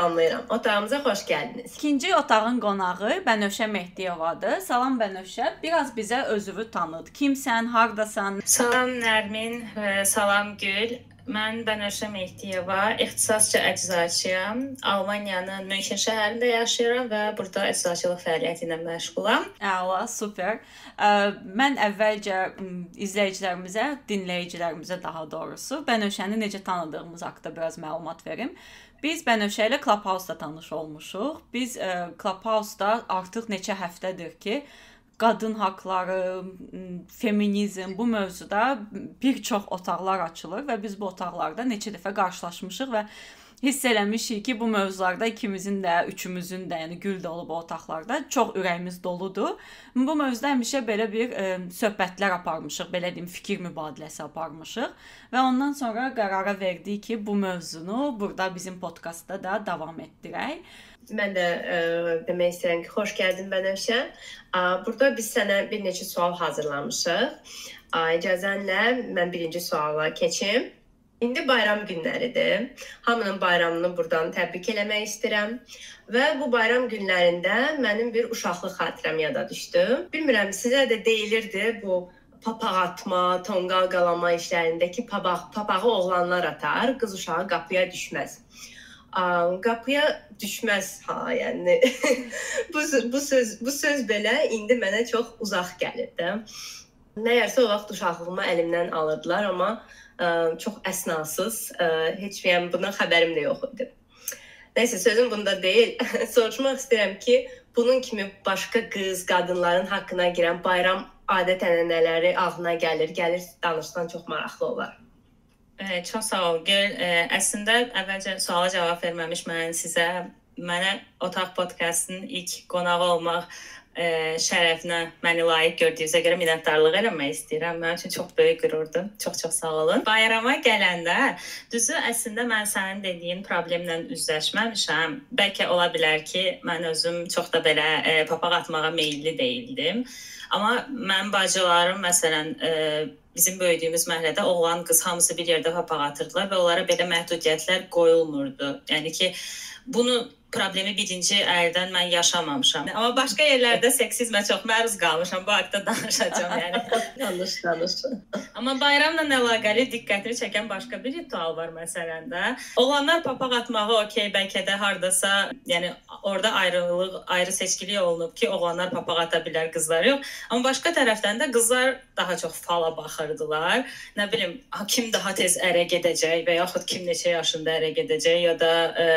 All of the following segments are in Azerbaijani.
salamlayıram. Otağımıza xoş gəldiniz. İkinci otağın qonağı Bənövşə Mehdiyevadır. Salam Bənövşə. Biraz bizə özünü tanıt. Kimsən, hardasan? Salam Nərmin, salam Gül. Mən Bənövşə Mehdiyeva, ixtisasca əczaçıyam. Almaniyanın Münxen şəhərində yaşayıram və burada əczaçılıq fəaliyyəti ilə məşğulam. Əla, super. Mən əvvəlcə izləyicilərimizə, dinləyicilərimizə daha doğrusu Bənövşəni necə tanıdığımız haqqında biraz məlumat verim. Biz Bənövşə ilə Clubhouse-da tanış olmuşuq. Biz ə, Clubhouse-da artıq neçə həftədir ki, qadın haqqları, feminizm bu mövzuda bir çox otaqlar açılır və biz bu otaqlarda neçə dəfə qarşılaşmışıq və hiss eləmişik ki, bu mövzularda ikimizin də, üçümüzün də, yəni gül də olub o otaqlarda çox ürəyimiz doludur. Bu mövzuda həmişə belə bir ə, söhbətlər aparmışıq, belə deyim, fikir mübadiləsi aparmışıq və ondan sonra qərara verdik ki, bu mövzunu burada bizim podkastda da davam etdirək. Mən də ə, demək istəyirəm ki, xoş gəldin Bənövşə. Burada biz sənə bir neçə sual hazırlamışıq. İcazənlə mən birinci suala keçim. İndi bayram günləridir. Hamının bayramını burdan təbrik eləmək istəyirəm. Və bu bayram günlərində mənim bir uşaqlıq xatirəm yada düşdü. Bilmirəm sizə də deyilirdi bu papaq atma, tonqal qalama işlərindəki papaq, papağı oğlanlar atar, qız uşağı qapıya düşməz. Qapıya düşməz ha, yəni bu bu söz bu söz belə indi mənə çox uzaq gəlirdi. Nəyərsə o vaxt uşaqlığımı əlimdən alırdılar, amma çox əsnasız, heç yəni bundan xəbərim də yox idi. Nəysə sözüm bunda deyil. Soruşmaq istəyirəm ki, bunun kimi başqa qız, qadınların haqqına girən bayram adət-ənənələri ağlına gəlir, gəlir danışsan çox maraqlı olar. Ə, Çox sağ ol Gül. Ə, Əslində əvvəlcə suala cavab verməmiş mən sizə mənə otaq podkastının ilk qonağı olmaq ə, şərəfinə məni layiq gördüyünüzə görə minnətdarlıq eləmək istəyirəm. Mənim üçün çox böyük qürurdur. Çox-çox sağ olun. Bayrama gələndə, düzü əslində mən sənin dediyin problemlə üzləşməmişəm. Bəlkə ola bilər ki, mən özüm çox da belə ə, papaq atmağa meylli deyildim. Amma mənim bacılarım məsələn ə, bizim böyüdüyümüz məhəllədə oğlan, qız hamısı bir yerdə papaq atırdılar və onlara belə məhdudiyyətlər qoyulmurdu. Yəni ki, bunu problemi birinci əldən mən yaşamamışam. Amma başqa yerlərdə seksizmə çox məruz qalmışam. Bu haqqda danışacağam yəni. Danış, danış. Amma bayramla əlaqəli diqqətini çəkən başqa bir ritual var məsələn də. Oğlanlar papaq atmağı okey, bəlkə də hardasa, yəni orada ayrılıq, ayrı seçkilik olunub ki, oğlanlar papaq ata bilər, qızlar yox. Amma başqa tərəfdən də qızlar daha çox fala baxırdılar. Nə bilim, ha, kim daha tez ərə gedəcək və yaxud kim neçə yaşında ərə gedəcək ya da ə,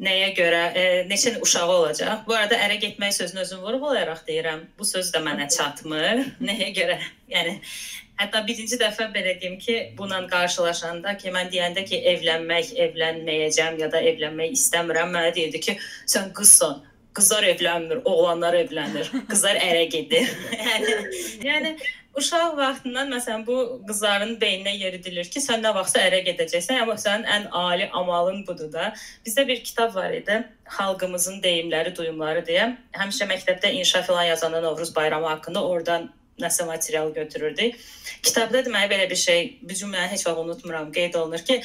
nəyə görə e, neçə uşağı olacaq. Bu arada ərə getmək sözünü özüm vurğulayaraq deyirəm. Bu söz də mənə çatmır. Nəyə görə? Yəni hətta birinci dəfə belə deyim ki, bununla qarşılaşanda ki, mən deyəndə ki, evlənmək, evlənməyəcəm ya da evlənmək istəmirəm, mənə deyirdi ki, sən qızsan. Qızlar evlənmir, oğlanlar evlənir. Qızlar ərə gedir. yəni yəni uşaq vaxtından məsələn bu qızların beyninə yeridilir ki, sən nə vaxtsa ərə gedəcəksən, amma sənin ən ali amalın budur da. Bizdə bir kitab var idi, xalqımızın deyimləri, duyumları deyə. Həmişə məktəbdə inşa filan yazanda Novruz bayramı haqqında oradan nəsə material götürürdük. Kitabda deməli belə bir şey, bu cümləni heç vaxt unutmuram, qeyd olunur ki,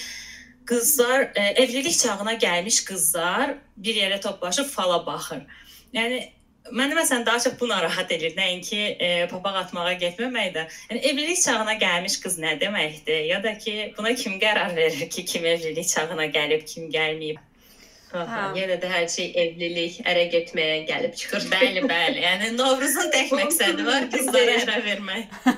qızlar e, evlilik çağına gəlmiş qızlar bir yerə toplaşıb fala baxır. Yəni Məni məsələn daha çox bu narahat edir, nəinki e, papaq atmağa getməmək də. Yəni evlilik çağına gəlmiş qız nə deməkdir? Ya da ki, buna kim qərar verir ki, kim evlilik çağına gəlib, kim gəlməyib? Aha, Hə. yenə də hər şey evlilik, ərə getməyə gəlib çıxır. Bəli, bəli. Yəni Novruzun tək məqsədi var qızlara ərə vermək.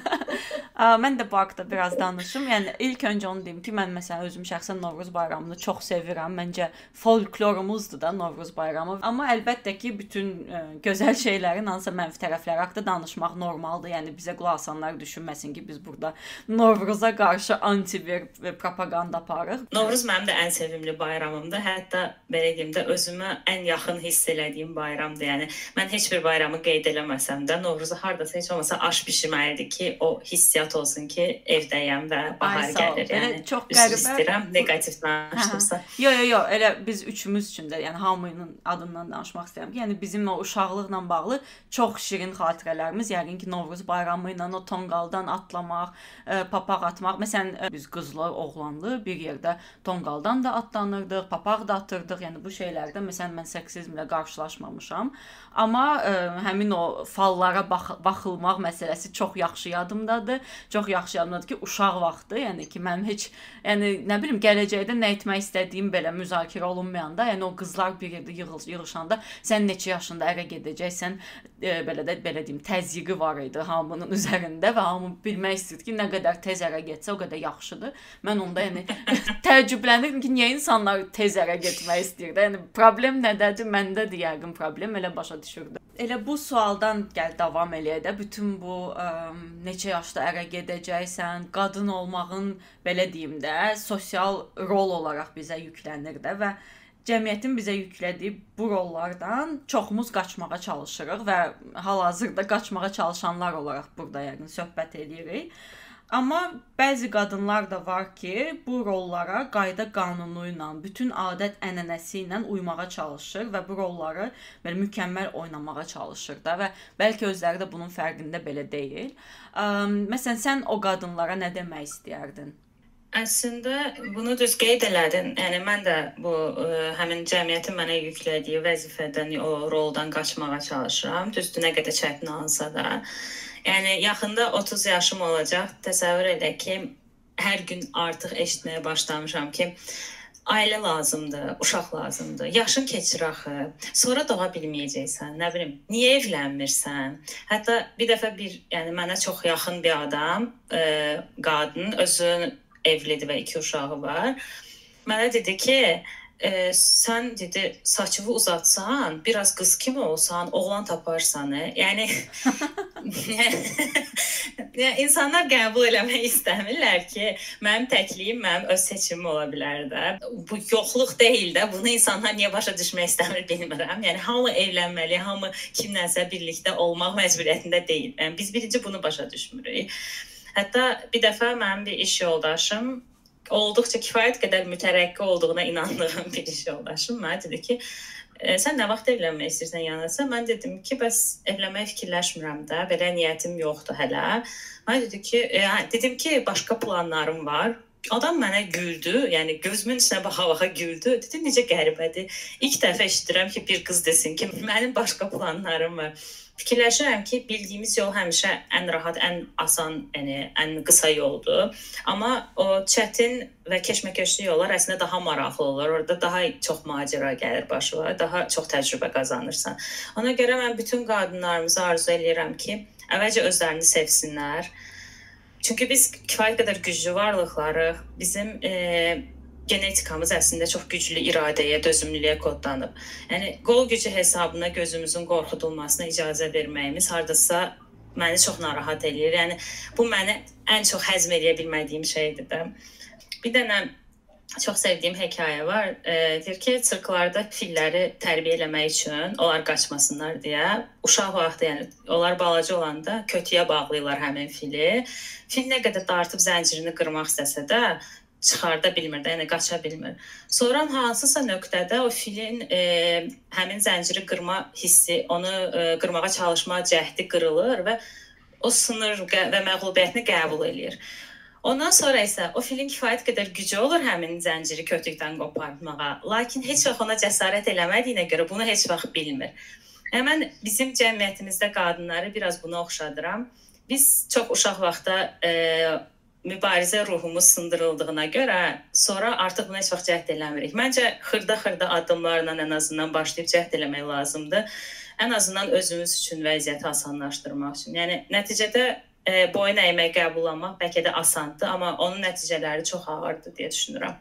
Ə, Mən də bu haqqda biraz danışım. Yəni ilk öncə onu deyim ki, mən məsələn özüm şəxsən Novruz bayramını çox sevirəm. Məncə folklorumuzdur da Novruz bayramı. Amma əlbəttə ki, bütün ə, gözəl şeylərin hansısa mənfi tərəfləri haqqında danışmaq normaldır. Yəni bizə qulaq asanlar düşünməsin ki, biz burada Novruza qarşı anti bir bir propaganda aparırıq. Novruz mənim də ən sevimli bayramımdır. Hətta belə deyim də özümə ən yaxın hiss elədiyim bayramdır. Yəni mən heç bir bayramı qeyd eləməsəm də Novruzu hardasa heç olmasa aş bişirməlidir ki, o hissiyat olsun ki, evdəyəm və bahar Ay, gəlir. Yəni çox üzr qəribə- istəyirəm, neqativ danışdımsa. Yo yo yo, elə biz üçümüz üçün də, yəni hamının adından danışmaq istəyirəm ki, yəni bizim o uşaqlıqla bağlı çox şirin xatirələrimiz, yəqin ki, Novruz bayramı ilə o tonqaldan atlamaq, ə, papaq atmaq. Məsələn, ə, biz qızlar, oğlanlı bir yerdə tonqaldan da atlanırdıq, papaq da atırdıq. Yəni Yəni bu şeylərdə məsələn mən seksizmlə qarşılaşmamışam. Amma ə, həmin o fallara bax baxılmaq məsələsi çox yaxşı yadımdadır. Çox yaxşı yadımdadır ki, uşaq vaxtı, yəni ki, mənim heç yəni nə bilim gələcəkdə nə etmək istədiyim belə müzakirə olunmayanda, yəni o qızlar bir yerdə yığıl yığılışanda sən neçə yaşında ərə gedəcəksən, ə, belə də belə deyim, təzyiqi var idi hamının üzərində və hamı bilmək istəyirdi ki, nə qədər tez ərə getsə, o qədər yaxşıdır. Mən onda yəni təəccüblənirdim ki, niyə insanlar tez ərə getmək istəyir də? Yəni problem nədədir? Məndədir yəqin problem, elə başa düşürdüm. Elə bu sualdan gəl davam eləyək də. Bütün bu ə, neçə yaşda ərə gedəcəksən, qadın olmağın belə deyim də, sosial rol olaraq bizə yüklənir də və cəmiyyətin bizə yüklədiyi bu rollardan çoxumuz qaçmağa çalışırıq və hal-hazırda qaçmağa çalışanlar olaraq burada yəqin söhbət eləyirik. Amma bəzi qadınlar da var ki, bu rollara qayda qanunu ilə, bütün adət-ənənəsi ilə uymağa çalışır və bu rolları belə mükəmməl oynamağa çalışır da və bəlkə özləri də bunun fərqində belə deyil. Məsələn, sən o qadınlara nə demək istəyərdin? Əslində bunu düz qeyd elədin. Yəni mən də bu ə, həmin cəmiyyətin mənə yüklədiyi vəzifədən, o roldan qaçmağa çalışıram. Düzdür, nə qədər çətin olsa da. Yəni yaxında 30 yaşım olacaq. Təsəvvür elə ki, hər gün artıq eşitməyə başlamışam ki, ailə lazımdır, uşaq lazımdır. Yaşın keçir axı. Sonra doğa bilməyəcəksən. Nə bilim, niyə evlənmirsən? Hətta bir dəfə bir, yəni mənə çox yaxın bir adam, ə, qadın özü evlidir və iki uşağı var. Mənə dedi ki, e, sən dedi saçını uzatsan, biraz qız kimi olsan, oğlan taparsan. E? Yəni yəni insanlar qəbul eləmək istəmirlər ki, mənim təkliyim mənim öz seçimim ola bilər də. Bu yoxluq deyil də. Bunu insanlar niyə başa düşmək istəmir bilmirəm. Yəni hamı evlənməli, hamı kimlənsə birlikdə olmaq məcburiyyətində deyil. Yəni biz birinci bunu başa düşmürük. Hətta bir dəfə mənim bir iş yoldaşım olduqca kifayət qədər mütərəqqi olduğuna inandığım bir iş yoldaşım mənə dedi ki, e, sən nə vaxt evlənmək istəyirsən yanasa? Mən dedim ki, bəs evlənməyə fikirləşmirəm də, belə niyyətim yoxdur hələ. Mənə dedi ki, e, dedim ki, başqa planlarım var. Adam mənə güldü, yəni gözümün içinə baxa-baxa güldü. Dedi, necə qəribədir. İlk dəfə eşidirəm ki, bir qız desin ki, mənim başqa planlarım var. Fikirləşirəm ki, bildiyimiz yol həmişə ən rahat, ən asan, yəni ən qısa yoldur. Amma o çətin və keşməkeşli yollar əslində daha maraqlı olur. Orada daha çox macəra gəlir başına, daha çox təcrübə qazanırsan. Ona görə mən bütün qadınlarımıza arzu eləyirəm ki, əvvəlcə özlərini sevsinlər. Çünki biz kifayət qədər güclü varlıqlarıq. Bizim e, genetikamız əslində çox güclü iradəyə, dözümlülüyə kodlanıb. Yəni qol gücü hesabına gözümüzün qorxudulmasına icazə verməyimiz hardasa məni çox narahat eləyir. Yəni bu məni ən çox həzm edə bilmədiyim şeydir də. Bir dənə çox sevdiyim hekayə var. E, deyir ki, sirklarda filləri tərbiyə eləmək üçün, onlar qaçmasınlar deyə, uşaq vaxtı, yəni onlar balaca olanda kötüyə bağlayırlar həmin fili. Fil nə qədər dartıb zəncirini qırmaq istəsə də, çıxarda bilmir də, yəni qaça bilmir. Sonra hansısa nöqtədə o filin e, həmin zənciri qırma hissi, onu e, qırmağa çalışma cəhdi qırılır və o sınır və məğlubiyyətini qəbul eləyir. Ondan sonra isə o filin kifayət qədər gücü olur həmin zənciri kötükdən qopartmağa. Lakin heç vaxt ona cəsarət eləmədiyinə görə bunu heç vaxt bilmir. Həmin bizim cəmiyyətimizdə qadınları biraz buna oxşadıram. Biz çox uşaq vaxtda e, mübarizə ruhumuz sındırıldığına görə sonra artıq buna heç vaxt cəhd eləmirik. Məncə xırda-xırda addımlarla ən azından başlayıb cəhd eləmək lazımdır. Ən azından özümüz üçün vəziyyəti asanlaşdırmaq üçün. Yəni nəticədə e, boyun əymək, qəbullanmaq bəlkə də asandır, amma onun nəticələri çox ağırdır deyə düşünürəm.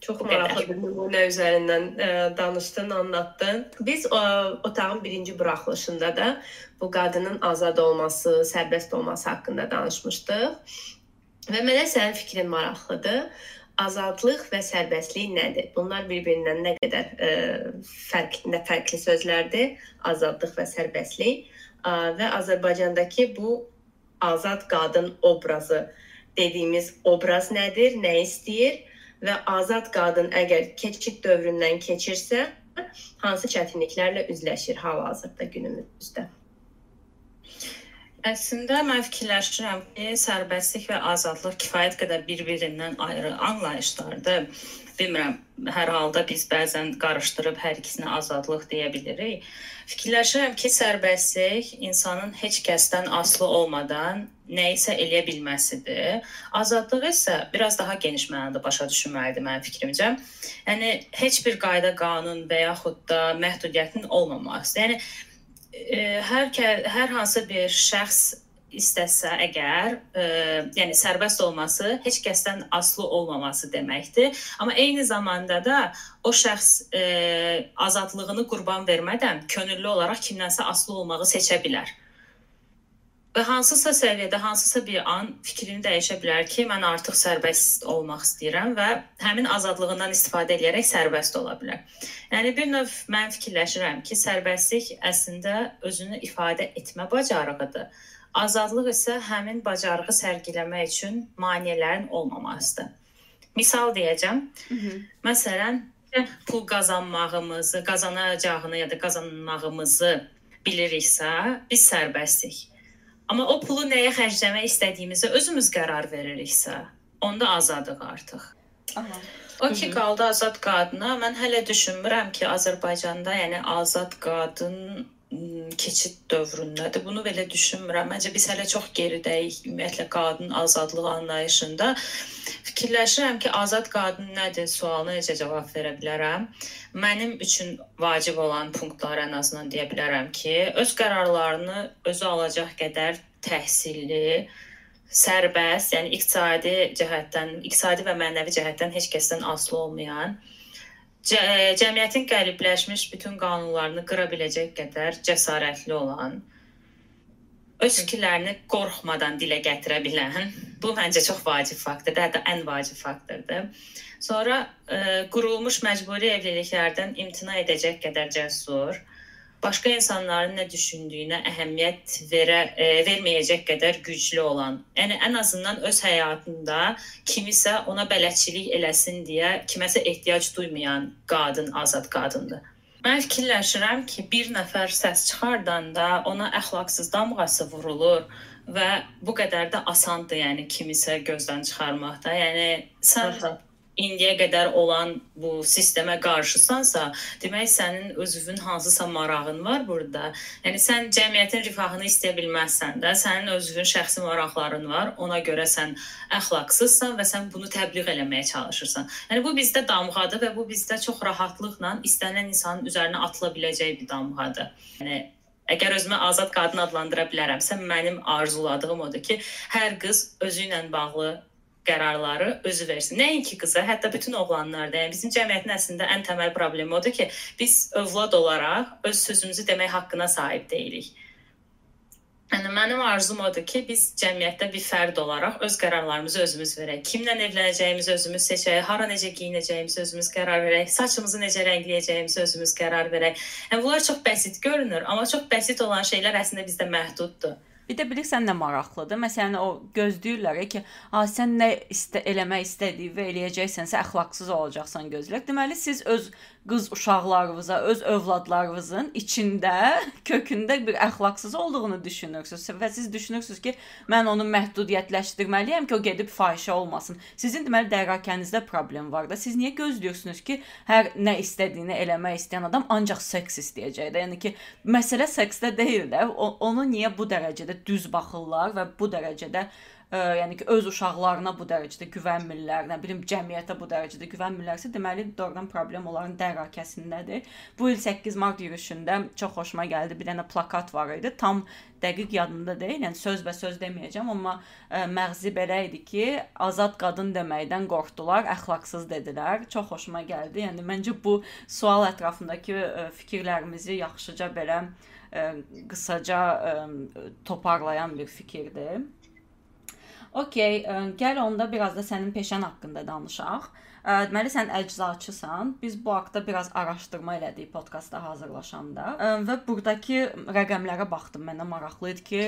Çox maraqlı bir nümunə üzərindən ə, e, danışdın, anlattın. Biz ə, otağın birinci buraxılışında da bu qadının azad olması, sərbəst olması haqqında danışmışdıq. Və mənə sənin fikrin maraqlıdır. Azadlıq və sərbəstlik nədir? Bunlar bir-birindən nə qədər ə, fərq, nə fərqli sözlərdir? Azadlıq və sərbəstlik ə, və Azərbaycandakı bu azad qadın obrazı dediyimiz obraz nədir? Nə istəyir? Və azad qadın əgər keçid dövründən keçirsə, hansı çətinliklərlə üzləşir hal-hazırda günümüzdə? Əslində mən fikirləşirəm ki, sərbəstlik və azadlıq kifayət qədər bir-birindən ayrı anlayışlardır. bilmirəm, hər halda biz bəzən qarışdırıb hər ikisinə azadlıq deyə bilirik. Fikirləşirəm ki, sərbəstlik insanın heç kəsdən asılı olmadan nə isə eləyə bilməsidir. Azadlıq isə biraz daha geniş mənada başa düşülməlidir mənim fikrimcə. Yəni heç bir qayda, qanun və yaxud da məhdudiyyətin olmaması. Yəni e, hər hər hansı bir şəxs istəsə əgər, e, yəni sərbəst olması heç kəsdən asılı olmaması deməkdir. Amma eyni zamanda da o şəxs e, azadlığını qurban vermədən könüllü olaraq kimdənsə asılı olmağı seçə bilər. Və hansısa səviyyədə, hansısa bir an fikrini dəyişə bilər ki, mən artıq sərbəst olmaq istəyirəm və həmin azadlığından istifadə edərək sərbəst ola bilər. Yəni bir növ mən fikirləşirəm ki, sərbəstlik əslində özünü ifadə etmə bacarığıdır Azadlıq isə həmin bacarığı sərgiləmək üçün maneələrin olmamasıdır. Misal deyəcəm. Hı -hı. Məsələn, pul qazanmağımızı, qazanacağını ya da qazanmağımızı biliriksə, biz sərbəstik. Amma o pulu nəyə xərcləmək istədiyimizə özümüz qərar veririksə, onda azadıq artıq. Aha. O ki qaldı azad qadına. Mən hələ düşünmürəm ki, Azərbaycanda, yəni azad qadın keçid dövründədir. Bunu belə düşünmürəm. Məncə biz hələ çox geridəyik ümumiyyətlə qadın azadlığı anlayışında. Fikirləşirəm ki, azad qadın nədir sualına necə cavab verə bilərəm. Mənim üçün vacib olan punktlar ən azından deyə bilərəm ki, öz qərarlarını özü alacaq qədər təhsilli, sərbəst, yəni iqtisadi cəhətdən, iqtisadi və mənəvi cəhətdən heç kəsdən asılı olmayan cəmiyyətin qəlibləşmiş bütün qanunlarını qıra biləcək qədər cəsarətli olan, öz fikirlərini qorxmadan dilə gətirə bilən, bu məncə çox vacib faktordur, hətta ən vacib faktordur. Sonra ə, qurulmuş məcburi evliliklərdən imtina edəcək qədər cəsur, başqa insanların nə düşündüyünə əhəmiyyət verə e, verməyəcək qədər güclü olan. Yəni ən azından öz həyatında kimisə ona bələdçilik eləsin deyə kiməsə ehtiyac duymayan qadın azad qadındır. Mən fikirləşirəm ki, bir nəfər səs çıxardanda ona əxlaqsız damğası vurulur və bu qədər də asandır, yəni kimisə gözdən çıxarmaq da. Yəni sən Aha indiyə qədər olan bu sistemə qarşısansa, demək sənin özünün hansısa marağın var burada. Yəni sən cəmiyyətin rifahını istəyə bilməzsən də, sənin özünün şəxsi maraqların var. Ona görə sən əxlaqsızsan və sən bunu təbliğ eləməyə çalışırsan. Yəni bu bizdə damğadır və bu bizdə çox rahatlıqla istənilən insanın üzərinə atıla biləcəyi bir damğadır. Yəni Əgər özümü azad qadın adlandıra bilərəmsə, mənim arzuladığım odur ki, hər qız özü ilə bağlı qərarları özü versin. Nəinki qıza, hətta bütün oğlanlar da, yəni bizim cəmiyyətin əslində ən təməl problemi odur ki, biz övlad olaraq öz sözümüzü demək haqqına sahib deyilik. Yəni mənim arzum odur ki, biz cəmiyyətdə bir fərd olaraq öz qərarlarımızı özümüz verək. Kimlə evlənəcəyimizi özümüz seçək, hara necə geyinəcəyimizi özümüz qərar verək, saçımızı necə rəngləyəcəyimizi özümüz qərar verək. Yəni bunlar çox bəsit görünür, amma çox bəsit olan şeylər əslində bizdə məhduddur. Bir də bilirsən nə maraqlıdır? Məsələn, o gözləyirlər ki, "A, sən nə istə eləmək istədiyi və eləyəcəksənsə əxlaqsız olacaqsan" gözləyir. Deməli, siz öz qız uşaqlarınıza, öz övladlarınızın içində, kökündə bir əxlaqsız olduğunu düşünürsüz və siz düşünürsüz ki, mən onu məhdudiyyətləşdirməliyəm ki, o gedib fahişə olmasın. Sizin deməli dərrakənizdə problem var da. Siz niyə gözləyirsiniz ki, hər nə istədiyini eləmək istəyən adam ancaq seks istəyəcək də? Yəni ki, məsələ seksdə deyil də. O, onu niyə bu dərəcədə düz baxırlar və bu dərəcədə ə, yəni ki, öz uşaqlarına bu dərəcədə güvənmirlər, nə bilim cəmiyyətə bu dərəcədə güvənmirlərsə, deməli doğrudan problem onların dərrakəsindədir. Bu il 8 mart yürüşündə çox xoşuma gəldi. Bir dənə plakat var idi. Tam dəqiq yadımda deyil. Yəni söz və söz deməyəcəm, amma ə, məğzi belə idi ki, azad qadın deməkdən qorxdular, əxlaqsız dedilər. Çox xoşuma gəldi. Yəni məncə bu sual ətrafındakı ə, fikirlərimizi yaxşıca belə ə, qısaca ə, toparlayan bir fikirdir. Okay, ə, gəl onda biraz da sənin peşən haqqında danışaq. Ə, deməli sən əczaçısan. Biz bu haqqda biraz araşdırma elədik podkastda hazırlaşanda ə, və burdakı rəqəmlərə baxdım. Mənə maraqlı idi ki,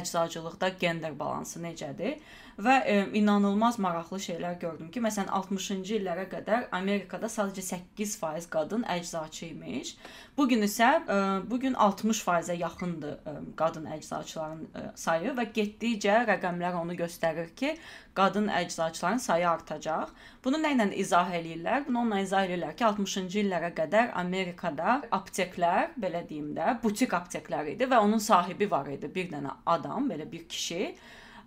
əczacılıqda gender balansı necədir və e, inanılmaz maraqlı şeylər gördüm ki, məsələn 60-cı illərə qədər Amerikada sadəcə 8% qadın əczaçı imiş. Bu gün isə e, bu gün 60%-ə yaxındır e, qadın əczaçıların e, sayı və getdikcə rəqəmlər onu göstərir ki, qadın əczaçıların sayı artacaq. Bunu nə ilə izah eləyirlər? Bunu onunla izah eləyirlər ki, 60-cı illərə qədər Amerikada apteklər, belə deyim də, butik apteklər idi və onun sahibi var idi, bir dənə adam, belə bir kişi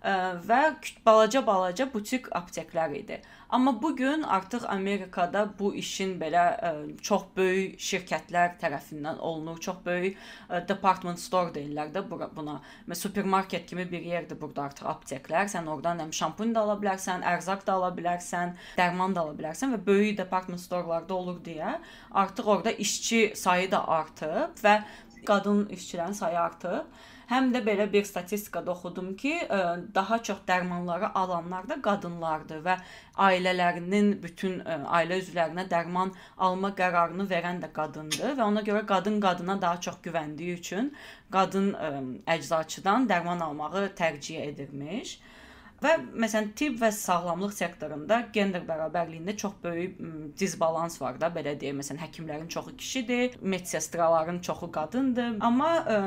və balaca-balaca butik apteklər idi. Amma bu gün artıq Amerikada bu işin belə ə, çox böyük şirkətlər tərəfindən olunur. Çox böyük ə, department store deyirlər də buna. Məsələn, supermarket kimi bir yerdir burada artıq apteklər. Sən oradan həm şampun da ala bilərsən, ərzaq da ala bilərsən, dərman da ala bilərsən və böyük department storelarda olur deyə artıq orada işçi sayı da artıb və qadın işçilərin sayı artıb. Həm də belə bir statistikada oxudum ki, e, daha çox dərmanları alanlar da qadınlardır və ailələrinin bütün e, ailə üzvlərinə dərman alma qərarını verən də qadındır və ona görə qadın qadına daha çox güvəndiyi üçün qadın e, əczaçıdan dərman almağı tərcih edirmiş. Və məsələn tibb və sağlamlıq sektorunda gender bərabərliyində çox böyük disbalans var da, belə deyək. Məsələn, həkimlərin çoxu kişidir, medsestraların çoxu qadındır. Amma ə,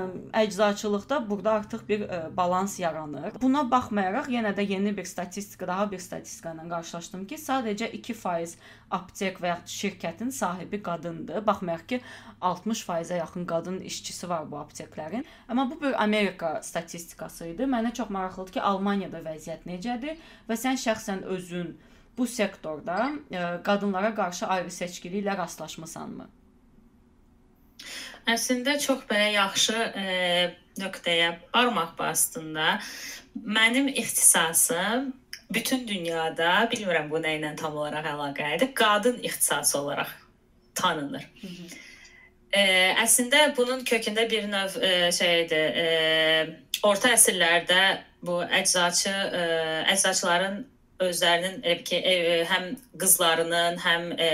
əczaçılıqda burada artıq bir ə, balans yaranır. Buna baxmayaraq yenə də yeni bir statistika, daha bir statistika ilə qarşılaşdım ki, sadəcə 2% aptek və ya şirkətin sahibi qadındır. Baxmayaraq ki, 60%-ə yaxın qadın işçisi var bu apteklərin. Amma bu bir Amerika statistikası idi. Mənə çox maraqlıdır ki, Almaniyada vəziyyət necədir və sən şəxsən özün bu sektorda ə, e, qadınlara qarşı ayrı seçkili ilə rastlaşmısanmı? Əslində çox belə yaxşı e, nöqtəyə barmaq bastında mənim ixtisasım bütün dünyada, bilmirəm bu nə ilə tam olaraq əlaqəlidir, qadın ixtisası olaraq tanınır. Hı -hı. E, əslində bunun kökündə bir növ e, şeydir. E, orta əsrlərdə bu əczaçı e, əczaçıların özlərinin elə ki, e, həm qızlarının, həm e,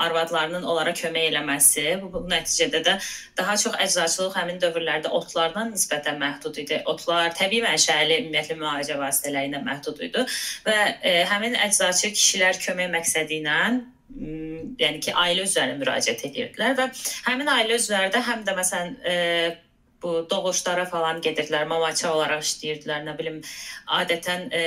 arvadlarının onlara kömək eləməsi, bu, bu nəticədə də daha çox əczaçılıq həmin dövrlərdə otlardan nisbətən məhdud idi. Otlar təbii mənşəli ümumiyyətlə müalicə vasitələri ilə məhdud idi və e, həmin əczaçı kişilər kömək məqsədi ilə yəni ki, ailə üzvlərinə müraciət edirdilər və həmin ailə üzvləri də həm də məsələn e, bu doğuşlara falan gedirdilər, mamaça olaraq işləyirdilər, nə bilim, adətən e,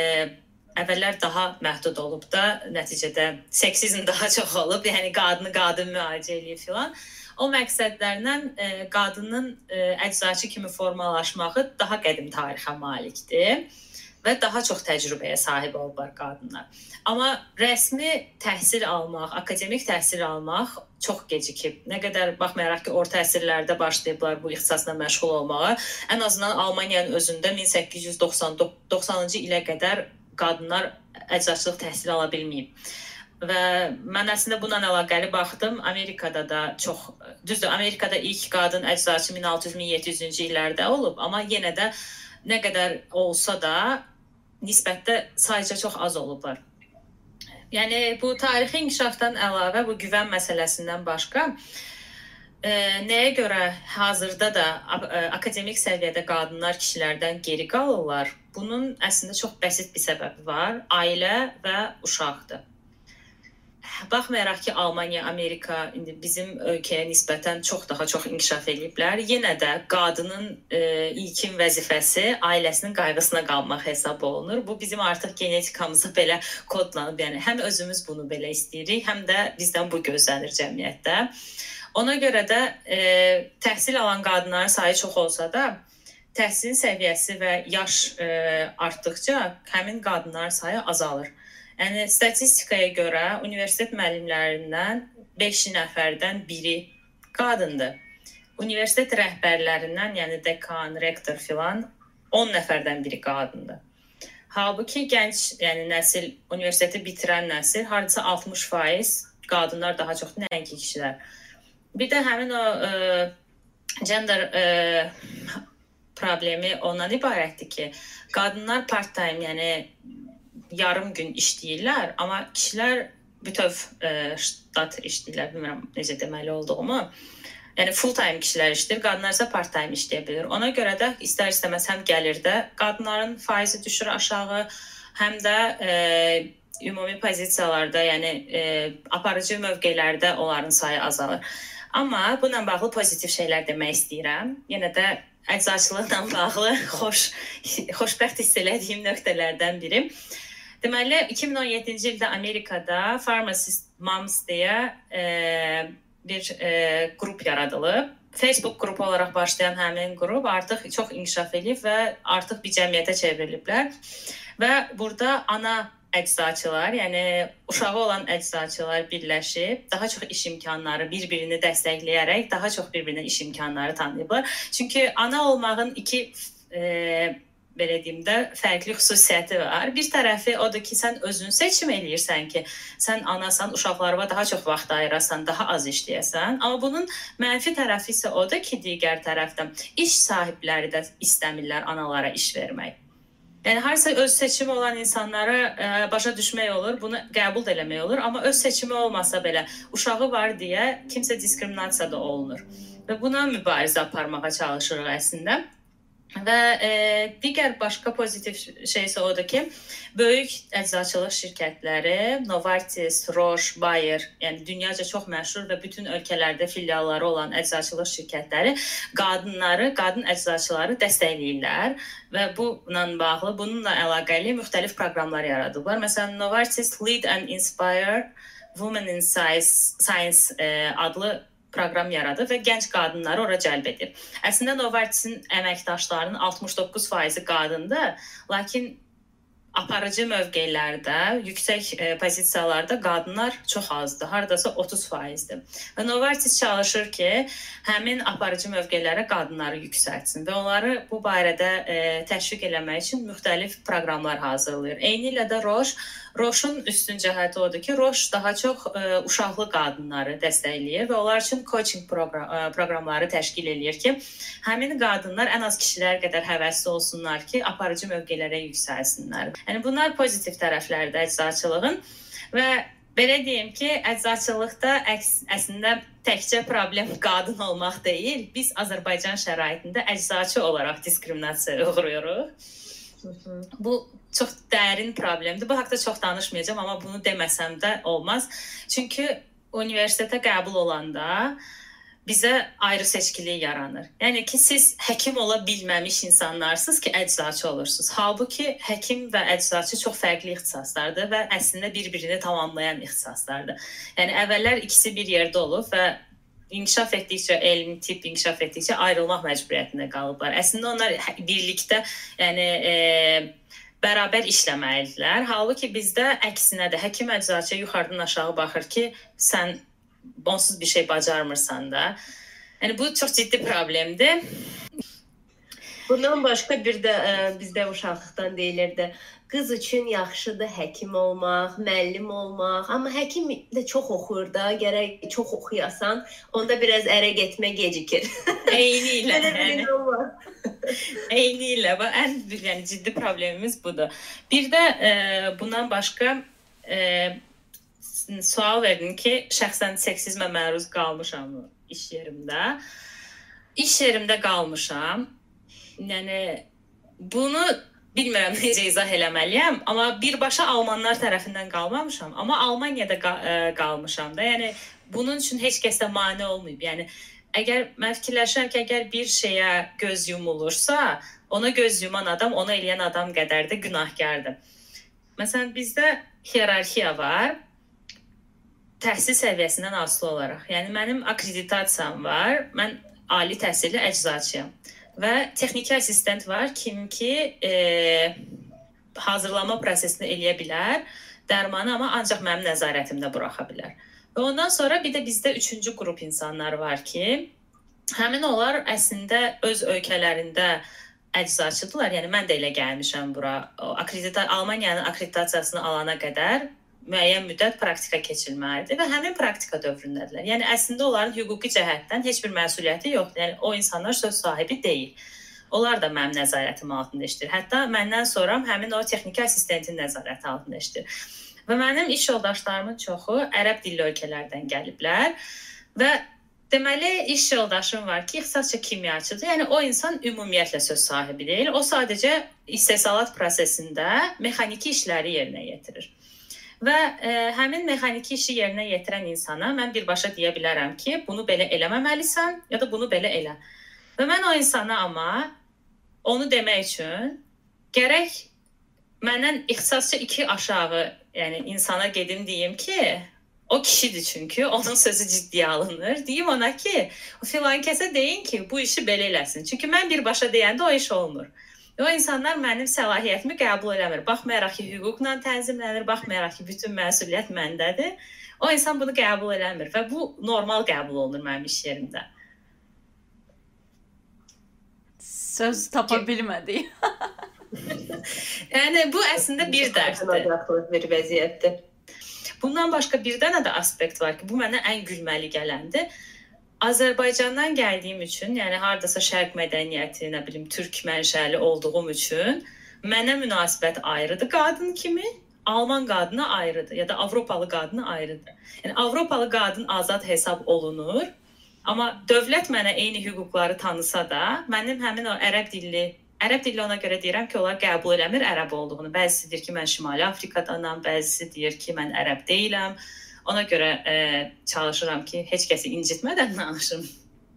əvvəllər daha məhdud olub da, nəticədə seksizm daha çox olub, yəni qadını qadın müalicə eləyir filan. O məqsədlərlə e, qadının e, əczaçı kimi formalaşmağı daha qədim tarixə malikdir və daha çox təcrübəyə sahib olublar qadınlar. Amma rəsmi təhsil almaq, akademik təhsil almaq çox gecikib. Nə qədər baxmayaraq ki, orta əsrlərdə başlayıblar bu ixtisasla məşğul olmağa, ən azından Almaniyanın özündə 1890-cı ilə qədər qadınlar əczaçılıq təhsili ala bilməyib. Və mən əslində bununla əlaqəli baxdım. Amerikada da çox düzdür, Amerikada ilk qadın əczaçı 1600-1700-cü illərdə olub, amma yenə də nə qədər olsa da nisbətdə sayca çox az olublar. Yəni bu tarixi inkişafdan əlavə bu güvən məsələsindən başqa e, nəyə görə hazırda da akademik səviyyədə qadınlar kişilərdən geri qalırlar? Bunun əslində çox bəsit bir səbəbi var. Ailə və uşaqdır baxmayaraq ki, Almaniya, Amerika indi bizim ölkəyə nisbətən çox daha çox inkişaf ediblər, yenə də qadının e, ilkin vəzifəsi ailəsinin qayğısına qalmaq hesab olunur. Bu bizim artıq genetikamıza belə kodlanıb. Yəni həm özümüz bunu belə istəyirik, həm də bizdən bu gözlənir cəmiyyətdə. Ona görə də e, təhsil alan qadınların sayı çox olsa da, təhsilin səviyyəsi və yaş e, artdıkca həmin qadınların sayı azalır. Yəni statistikaya görə universitet müəllimlərindən 5 nəfərdən biri qadındır. Universitet rəhbərlərindən, yəni dekan, rektor filan 10 nəfərdən biri qadındır. Halbuki gənc, yəni nəsil universiteti bitirən nəsil hardasa 60% qadınlar daha çox nəinki kişilər. Bir də həmin o ə, e, gender ə, e, problemi ondan ibarətdir ki, qadınlar part-time, yəni yarım gün işləyirlər, amma kişilər bütöv e, ştat işləyirlər. Bilmirəm necə deməli olduğumu. Yəni full time kişilər işləyir, qadınlar isə part time işləyə bilər. Ona görə də istər-istəməz həm gəlirdə qadınların faizi düşür aşağı, həm də e, ümumi pozisiyalarda, yəni e, aparıcı mövqelərdə onların sayı azalır. Amma bununla bağlı pozitiv şeylər demək istəyirəm. Yenə də əczaçılıqla bağlı xoş xoşbəxt hiss elədiyim nöqtələrdən biri. Deməli 2017-ci ildə Amerikada Pharmacist Moms deyə e, bir e, qrup yaradılıb. Facebook qrupu olaraq başlayan həmin qrup artıq çox inkişaf edib və artıq bir cəmiyyətə çevriliblər. Və burada ana əczaçılar, yəni uşağı olan əczaçılar birləşib daha çox iş imkanları bir-birini dəstəkləyərək daha çox bir-birinə iş imkanları tanıyıblar. Çünki ana olmağın iki e, belə deyim də fərqli xüsusiyyəti var. Bir tərəfi odur ki, sən özün seçim eləyirsən ki, sən anasan, uşaqlarına daha çox vaxt ayırasan, daha az işləyəsən. Amma bunun mənfi tərəfi isə odur ki, digər tərəfdən iş sahibləri də istəmirlər analara iş vermək. Yəni harsa öz seçimi olan insanlara ə, başa düşmək olur, bunu qəbul eləmək olur, amma öz seçimi olmasa belə uşağı var deyə kimsə diskriminasiya da olunur. Və buna mübarizə aparmağa çalışırıq əslində. Və e, digər başqa pozitiv şey isə odur ki, böyük əczaçılıq şirkətləri, Novartis, Roche, Bayer, yəni dünyaca çox məşhur və bütün ölkələrdə filialları olan əczaçılıq şirkətləri qadınları, qadın əczaçıları dəstəkləyirlər və bununla bağlı, bununla əlaqəli müxtəlif proqramlar yaradıblar. Məsələn, Novartis Lead and Inspire Women in Science, Science e, adlı proqram yaradıb və gənc qadınları ora cəlb edir. Əslində Novartisin əməkdaşlarının 69%-i qadındır, lakin aparıcı mövqelərdə, yüksək e, pozisiyalarda qadınlar çox azdır. Hardasa 30%dir. Və Novartis çalışır ki, həmin aparıcı mövqelərə qadınları yüksəltsin və onları bu barədə e, təşviq eləmək üçün müxtəlif proqramlar hazırlayır. Eyni ilə də Roche Roşun üstün cəhəti odur ki, Roş daha çox ə, e, uşaqlı qadınları dəstəkləyir və onlar üçün coaching proqram, ə, e, proqramları təşkil eləyir ki, həmin qadınlar ən az kişilər qədər həvəsli olsunlar ki, aparıcı mövqelərə yüksəlsinlər. Yəni bunlar pozitiv tərəfləridir əczaçılığın və Belə deyim ki, əczaçılıqda əks, əslində təkcə problem qadın olmaq deyil, biz Azərbaycan şəraitində əczaçı olaraq diskriminasiyaya uğrayırıq. Bu çox dərin problemdir. Bu haqqda çox danışmayacağam, amma bunu deməsəm də olmaz. Çünki universitetə qəbul olanda bizə ayrı seçkilik yaranır. Yəni ki, siz həkim ola bilməmiş insanlarsınız ki, əczaçı olursunuz. Halbuki həkim və əczaçı çox fərqli ixtisaslardır və əslində bir-birini tamamlayan ixtisaslardır. Yəni əvvəllər ikisi bir yerdə olub və inkişaf etdikcə elm, tibb inkişaf etdikcə ayrılmaq məcburiyyətində qalıblar. Əslində onlar birlikdə, yəni e, bərabər işləməlidirlər. Halbuki bizdə əksinədir. Həkim əczaçı yuxarıdan aşağı baxır ki, sən onsuz bir şey bacarmırsan da. Yəni bu çox ciddi problemdir. Bundan başqa bir də ə, e, bizdə uşaqlıqdan deyilirdi. Qız üçün yaxşıdır həkim olmaq, müəllim olmaq, amma həkim də çox oxuyur da, gərək çox oxuyasan, onda biraz ərə getmə gecikir. Eyni ilə. yəni. Eyni ilə. Bu ən yəni ciddi problemimiz budur. Bir də e, bundan başqa e, sual verdin ki, şəxsən seksizmə məruz qalmışam iş yerimdə. İş yerimdə qalmışam Yəni bunu bilmirəm necə izah eləməliyəm, amma birbaşa almanlar tərəfindən qalmamışam, amma Almaniyada qal ə, e, qalmışam da. Yəni bunun üçün heç kəsə mane olmayıb. Yəni əgər mən fikirləşirəm ki, əgər bir şeyə göz yumulursa, ona göz yuman adam, ona eləyən adam qədər də günahkardır. Məsələn, bizdə hierarxiya var. Təhsil səviyyəsindən asılı olaraq. Yəni mənim akkreditasiyam var. Mən ali təhsilli əczaçıyam və texniki assistent var, kim ki e, hazırlama prosesini eləyə bilər, dərmanı amma ancaq mənim nəzarətimdə buraxa bilər. Və ondan sonra bir də bizdə üçüncü qrup insanlar var ki, həmin onlar əslində öz ölkələrində əczaçıdılar. Yəni mən də elə gəlmişəm bura. O akkredita Almaniyanın akkreditasiyasını alana qədər müəyyən müddət praktika keçilməlidir və həmin praktika dövründədirlər. Yəni əslində onların hüquqi cəhətdən heç bir məsuliyyəti yoxdur. Yəni o insanlar söz sahibi deyil. Onlar da mənim nəzarətim altında işləyir. Hətta məndən sonra həmin o texniki assistentin nəzarəti altında işləyir. Və mənim iş yoldaşlarımın çoxu ərəb dilli ölkələrdən gəliblər və Deməli, iş yoldaşım var ki, ixtisasca kimyaçıdır. Yəni o insan ümumiyyətlə söz sahibi deyil. O sadəcə istehsalat prosesində mexaniki işləri yerinə yetirir. Və e, həmin mexaniki işi yerinə yetirən insana mən birbaşa deyə bilərəm ki, bunu belə eləməməlisən ya da bunu belə elə. Və mən o insana amma onu demək üçün gərək məndən ixtisasca 2 aşağı, yəni insana gedim deyim ki, O kişidir çünki, onun sözü ciddiyə alınır. Deyim ona ki, filan kəsə deyin ki, bu işi belə eləsin. Çünki mən birbaşa deyəndə o iş olmur. O insanlar mənim səlahiyyətimi qəbul eləmir. Baxmayaraq ki, hüquqla tənzimlənir, baxmayaraq ki, bütün məsuliyyət məndədir. O insan bunu qəbul eləmir və bu normal qəbul olunur mənim iş yerimdə. Söz tapa bilmədik. yəni bu əslində bir dərsdir. Bir vəziyyətdir. Bundan başqa bir dənə də aspekt var ki, bu mənə ən gülməli gələndir. Azərbaycandan gəldiyim üçün, yəni hardasa şərq mədəniyyəti, nə bilim, türk mənşəli olduğum üçün mənə münasibət ayrıdır qadın kimi, Alman qadına ayrıdır ya da Avropalı qadına ayrıdır. Yəni Avropalı qadın azad hesab olunur. Amma dövlət mənə eyni hüquqları tanısa da, mənim həmin o ərəb dilli Ərəb dili ona görə deyirəm ki, onlar qəbul eləmir ərəb olduğunu. Bəzisi deyir ki, mən Şimali Afrikadanam, bəzisi deyir ki, mən ərəb deyiləm. Ona görə ə, e, çalışıram ki, heç kəsi incitmədən danışım.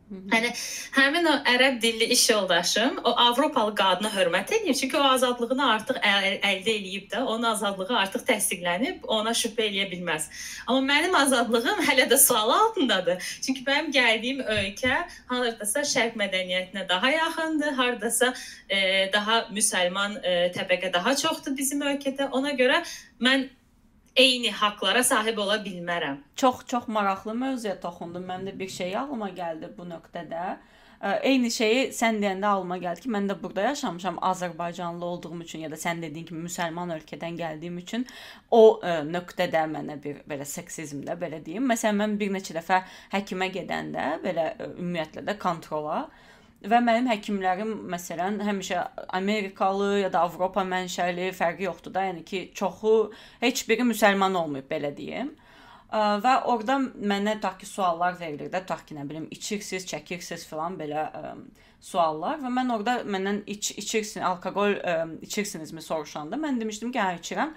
Yəni həmin o ərəb dilli iş yoldaşım o Avropalı qadına hörmət edir. Çünki o azadlığını artıq əl əldə eləyib də, onun azadlığı artıq təsdiqlənib, ona şübhə eləyə bilməz. Amma mənim azadlığım hələ də sual altındadır. Çünki mənim gəldiyim ölkə hardasa şərq mədəniyyətinə daha yaxındır, hardasa e, daha müsəlman e, təbəqə daha çoxdur bizim ölkədə. Ona görə mən eyni haqqlara sahib ola bilmərəm. Çox-çox maraqlı mövzuya toxundun. Mənim də bir şey ağlıma gəldi bu nöqtədə. Eyni şeyi sən deyəndə ağlıma gəldi ki, mən də burada yaşamışam Azərbaycanlı olduğum üçün ya da sən dediyin kimi müsəlman ölkədən gəldiyim üçün o ə, nöqtədə mənə bir belə seksizmdə belə deyim. Məsələn, mən bir neçə dəfə həkimə gedəndə belə ə, ümumiyyətlə də kontrola və mənim həkimlərim məsələn həmişə Amerikalı ya da Avropa mənşəli fərqi yoxdur da, yəni ki, çoxu heç biri müsəlman olmayıb belə deyim. Və orada mənə tutaq ki, suallar verilir də, tutaq ki, nə bilim, içirsiniz, çəkirsiniz filan belə ə, suallar və mən orada məndən iç içirsin, alkoqol içirsinizmi soruşanda mən demişdim ki, hə içirəm.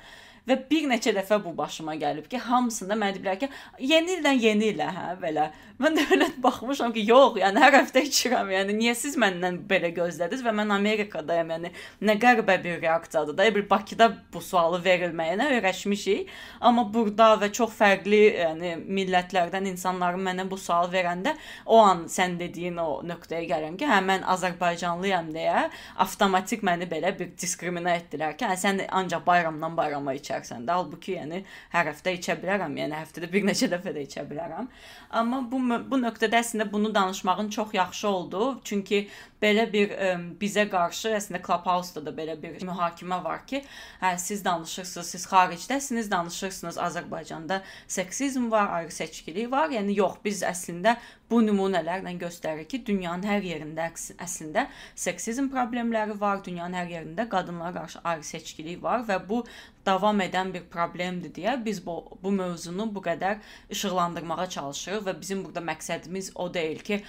Və bir neçə dəfə bu başıma gəlib ki, hamısında mənə deyiblər ki, yeni ildən yeni ilə, hə, belə. Mən də elə baxmışam ki, yox, yəni hər həftə içirəm. Yəni niyə siz məndən belə gözlədiniz və mən Amerikadayam. Yəni nə qəribə bir reaksiyadır da. Bir Bakıda bu sualı verilməyinə öyrəşmişik, amma burada və çox fərqli, yəni millətlərdən insanların mənə bu sual verəndə o an sən dediyin o nöqtəyə gəlirəm ki, hə mən Azərbaycanlıyam deyə avtomatik məni belə bir diskriminə etdilər ki, hə sən ancaq bayramdan bayrama içərsən də. Halbuki yəni hər həftə içə bilərəm. Yəni həftədə bir neçə dəfə də içə bilərəm. Amma bu bu nöqtədə əslində bunu danışmağın çox yaxşı oldu. Çünki belə bir ə, bizə qarşı əslində Clubhouse-da da belə bir mühakimə var ki, hə siz danışırsınız, siz xaricdəsiniz, danışırsınız Azərbaycanda seksizm var, ayrı seçkilik var. Yəni yox, biz əslində bu nümunələrlə göstərir ki, dünyanın hər yerində əslində seksizm problemləri var, dünyanın hər yerində qadınlara qarşı ayrı seçkilik var və bu davam edən bir problemdir deyə biz bu bu mövzunu bu qədər işıqlandırmağa çalışırıq və bizim burada məqsədimiz o deyil ki,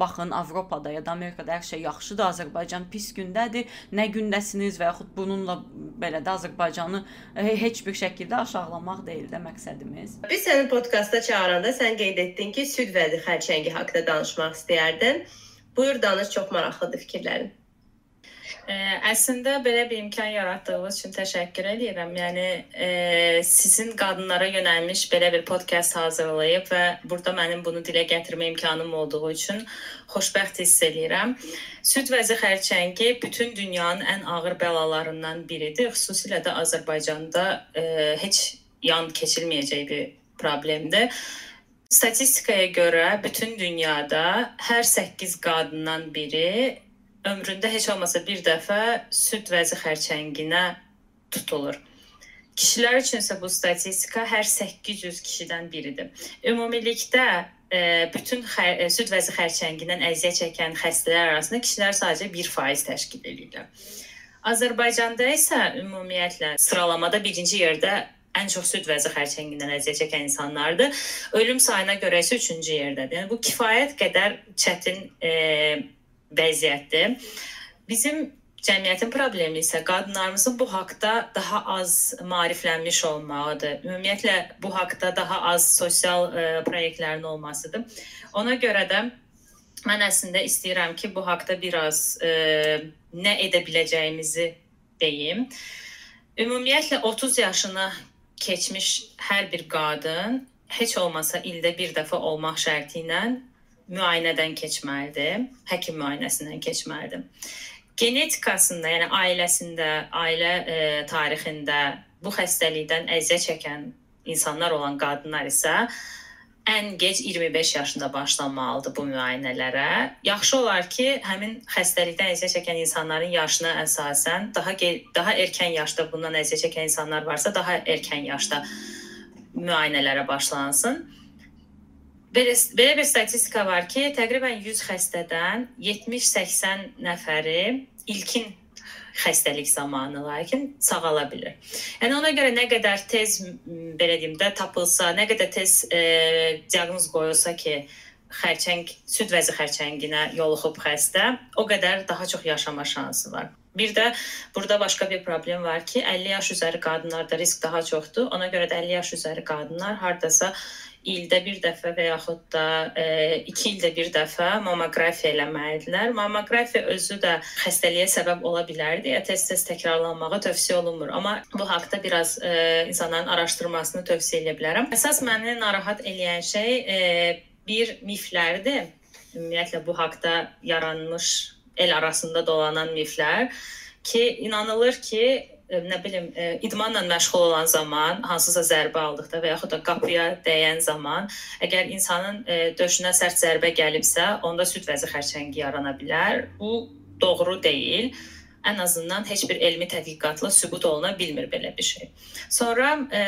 baxın Avropada ya da Amerikada hər şey yaxşıdır, Azərbaycan pis gündədir, nə gündəsiniz və yaxud bununla belə də Azərbaycanı heç bir şəkildə aşağılamaq deyil də məqsədimiz. Biz səni podkastda çağıranda sən qeyd etdin ki, süd vəzi xərçəngi haqqında danışmaq istəyərdin. Buyur danış, çox maraqlıdır fikirlərin. Ə, əslində belə bir imkan yaratdığınız üçün təşəkkür edirəm. Yəni ə, sizin qadınlara yönəlmiş belə bir podkast hazırlayıb və burada mənim bunu dilə gətirmə imkanım olduğu üçün xoşbəxt hiss edirəm. Süd vəzi xərçəngi bütün dünyanın ən ağır bəlalarından biridir. Xüsusilə də Azərbaycanda ə, heç yan keçilməyəcək bir problemdir. Statistikaya görə bütün dünyada hər 8 qadından biri ömründə heç olmasa bir dəfə süd vəzi xərçənginə tutulur. Kişilər üçün isə bu statistika hər 800 kişidən biridir. Ümumilikdə e, bütün xər, e, süd vəzi xərçəngindən əziyyət çəkən xəstələr arasında kişilər sadəcə 1% təşkil edirlər. Azərbaycanda isə ümumiyyətlə sıralamada birinci yerdə ən çox süd vəzi xərçəngindən əziyyət çəkən insanlardır. Ölüm sayına görə isə 3-cü yerdədir. Yəni bu kifayət qədər çətin e, vəziyyətdir. Bizim cəmiyyətin problemi isə qadınlarımızın bu haqqda daha az maariflənmiş olmağıdır. Ümumiyyətlə bu haqqda daha az sosial e, layihələrin olmasıdır. Ona görə də mən əslində istəyirəm ki, bu haqqda biraz e, nə edə biləcəyimizi deyim. Ümumiyyətlə 30 yaşını keçmiş hər bir qadın heç olmasa ildə bir dəfə olmaq şərti ilə müayinədən keçməlidir, həkim müayinəsindən keçməlidir. Genetikasında, yəni ailəsində, ailə e, tarixində bu xəstəlikdən əziyyət çəkən insanlar olan qadınlar isə ən gec 25 yaşında başlanmalıdır bu müayinələrə. Yaxşı olar ki, həmin xəstəlikdən əziyyət çəkən insanların yaşına əsasən daha daha erkən yaşda bundan əziyyət çəkən insanlar varsa, daha erkən yaşda müayinələrə başlansın. Belə, bir statistika var ki, təqribən 100 xəstədən 70-80 nəfəri ilkin xəstəlik zamanı lakin sağala bilər. Yəni ona görə nə qədər tez belə deyim də tapılsa, nə qədər tez e, diaqnoz qoyulsa ki, xərçəng süd vəzi xərçənginə yoluxub xəstə, o qədər daha çox yaşama şansı var. Bir də burada başqa bir problem var ki, 50 yaş üzəri qadınlarda risk daha çoxdur. Ona görə də 50 yaş üzəri qadınlar hardasa ildə bir dəfə və yaxud da 2 e, ildə bir dəfə mammoqrafiya eləməlidirlər. Mammoqrafiya özü də xəstəliyə səbəb ola bilər deyə tez-tez təkrarlanmağı tövsiyə olunmur. Amma bu haqqda biraz e, insanların araşdırmasını tövsiyə edə bilərəm. Əsas məni narahat eləyən şey e, bir miflərdir. Ümumiyyətlə bu haqqda yaranmış el arasında dolanan miflər ki, inanılır ki, nə bilim idmanla məşğul olan zaman, hansısa zərbə aldıqda və yaxud da qapıya dəyən zaman, əgər insanın döşünə sərt zərbə gəlibsə, onda süd vəzi xərçəngi yarana bilər. Bu doğru deyil. Ən azından heç bir elmi tədqiqatla sübut oluna bilmir belə bir şey. Sonra e,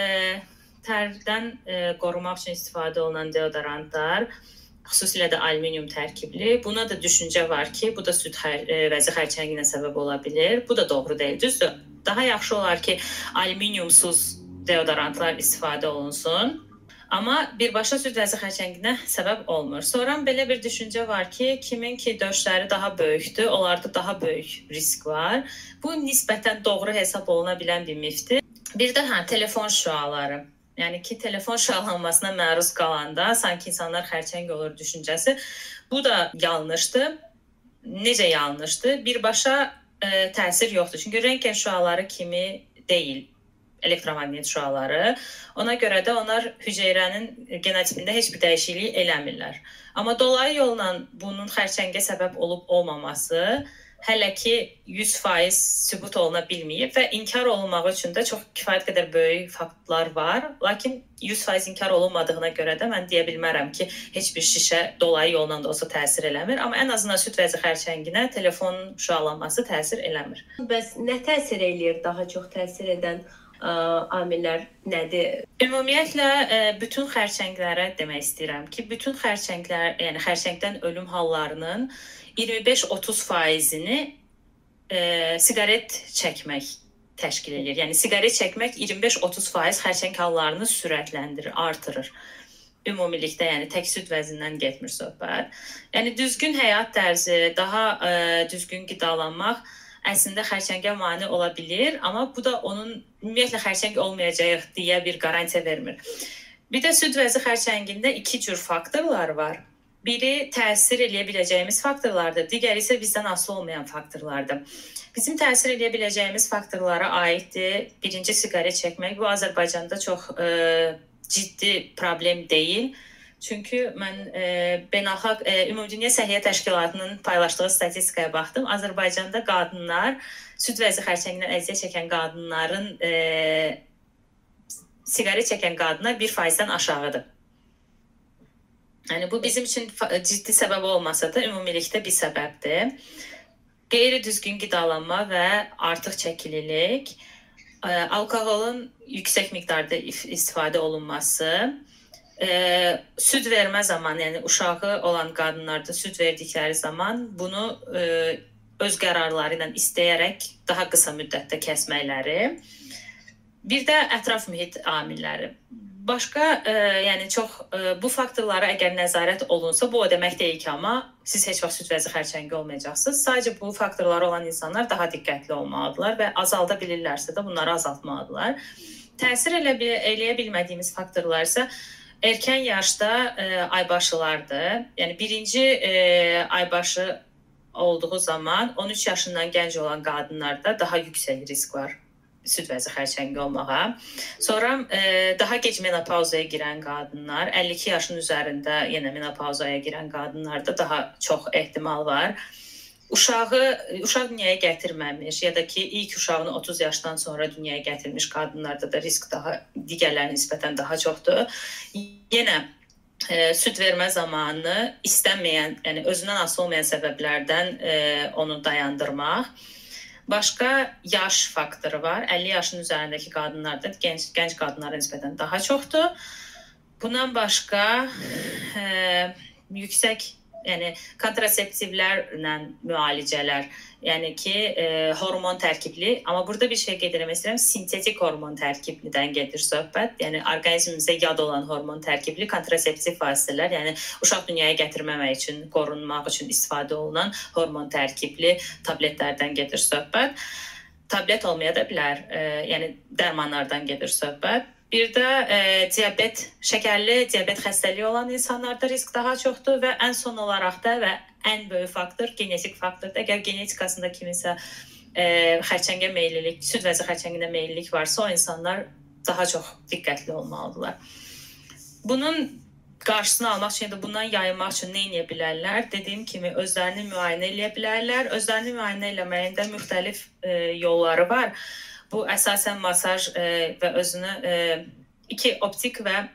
tərdən e, qorumaq üçün istifadə olunan deodorantlar xüsusilə də alüminium tərkibli. Buna da düşüncə var ki, bu da süd xər vəzi xərçənginə səbəb ola bilər. Bu da doğru deyil. Düzdür? Daha yaxşı olar ki, alüminiumsuz deodorantlar istifadə olunsun. Amma birbaşa süd vəzi xərçənginə səbəb olmur. Sonra belə bir düşüncə var ki, kimin ki döşləri daha böyükdür, onlarda daha böyük risk var. Bu nisbətən doğru hesab oluna bilən bir mifdir. Bir də hə, telefon şüaları. Yəni ki, telefon şüalanmasına məruz qalanda sanki insanlar xərçəng olur düşüncəsi. Bu da yanlışdır. Necə yanlışdır? Birbaşa ə, e, təsir yoxdur. Çünki rentgen şüaları kimi deyil elektromaqnit şüaları. Ona görə də onlar hüceyrənin genotipində heç bir dəyişiklik eləmirlər. Amma dolayı yolla bunun xərçəngə səbəb olub olmaması hələ ki 100% sübut oluna bilməyib və inkar olunmağı üçün də çox kifayət qədər böyük faktlar var. Lakin 100% inkar olunmadığına görə də mən deyə bilmərəm ki, heç bir şişə dolayı yolla da olsa təsir eləmir, amma ən azından süd vəzi xərçənginə telefon şüalanması təsir eləmir. Bəs nə təsir eləyir daha çox təsir edən ə, amillər nədir? Ümumiyyətlə ə, bütün xərçənglərə demək istəyirəm ki, bütün xərçənglər, yəni xərçəngdən ölüm hallarının 25-30 faizini e, siqaret çəkmək təşkil edir. Yəni siqaret çəkmək 25-30 faiz xərçəng hallarını sürətləndirir, artırır. Ümumilikdə, yəni tək süd vəzindən getmir söhbət. Yəni düzgün həyat tərzi, daha ə, e, düzgün qidalanmaq əslində xərçəngə mane ola bilər, amma bu da onun ümumiyyətlə xərçəng olmayacaq deyə bir qarantiya vermir. Bir də süd vəzi xərçəngində iki cür faktorlar var. Biri təsir eləyə biləcəyimiz faktorlardır, digəri isə bizdən asılı olmayan faktorlardır. Bizim təsir eləyə biləcəyimiz faktorlara aiddir. Birinci siqaret çəkmək. Bu Azərbaycanda çox e, ciddi problem deyil. Çünki mən e, beynəlxalq e, Ümumdünya Səhiyyə Təşkilatının paylaşdığı statistikaya baxdım. Azərbaycanda qadınlar süd vəzi xərçəngindən əziyyət çəkən qadınların e, siqaret çəkən qadınlar 1%-dən aşağıdır. Yəni bu bizim üçün ciddi səbəb olmasa da ümumilikdə bir səbəbdir. Qeyri-düzgün qidalanma və artıq çəkililik, alkoholun yüksək miqdarda istifadə olunması, süd vermə zamanı, yəni uşağı olan qadınlarda süd verdikləri zaman bunu öz qərarları ilə istəyərək daha qısa müddətdə kəsməkləri Bir də ətraf mühit amilləri. Başqa, ə, yəni çox ə, bu faktorlara əgər nəzarət olunsa, bu o demək deyil ki, amma siz heç vaxt süd vəzi xərçəngi olmayacaqsınız. Sadəcə bu faktorları olan insanlar daha diqqətli olmalıdırlar və azalda bilirlərsə də bunları azaltmalıdırlar. Təsir elə bil eləyə bilmədiyimiz faktorlar isə erkən yaşda ə, aybaşılardır. Yəni birinci ə, aybaşı olduğu zaman 13 yaşından gənc olan qadınlarda daha yüksək risk var süd vəzi xərçəngi olmağa. Sonra e, daha gec menopauzaya girən qadınlar, 52 yaşın üzərində yenə menopauzaya girən qadınlarda daha çox ehtimal var. Uşağı uşaq dünyaya gətirməmiş ya da ki ilk uşağını 30 yaşdan sonra dünyaya gətirmiş qadınlarda da risk daha digərlərinə nisbətən daha çoxdur. Yenə e, süd vermə zamanı istənməyən, yəni özündən asılı olmayan səbəblərdən e, onu dayandırmaq. Başqa yaş faktoru var. 50 yaşın üzərindəki qadınlarda gənc gənc qadınlara nisbətən daha çoxdur. Bundan başqa e, yüksək yəni kontraseptivlərlə müalicələr, yəni ki, e, hormon tərkibli, amma burada bir şey qeyd etmək istəyirəm, sintetik hormon tərkiblidən gedir söhbət. Yəni orqanizmimizə yad olan hormon tərkibli kontraseptiv vasitələr, yəni uşaq dünyaya gətirməmək üçün, qorunmaq üçün istifadə olunan hormon tərkibli tabletlərdən gedir söhbət. Tablet olmaya da bilər, e, yəni dərmanlardan gedir söhbət. Bir də e, diabet, şəkərli diabet xəstəliyi olan insanlarda risk daha çoxdur və ən son olaraq da və ən böyük faktor genetik faktordur. Əgər genetikasında kiminsə e, xərçəngə meyllilik, süd vəzi xərçənginə meyllilik varsa, o insanlar daha çox diqqətli olmalıdırlar. Bunun qarşısını almaq üçün ya da bundan yayınmaq üçün nə edə bilərlər? Dediyim kimi özlərini müayinə edə bilərlər. Özlərini müayinə etməyin də müxtəlif e, yolları var. Bu əsasən masaj e, və özünü e, iki optik və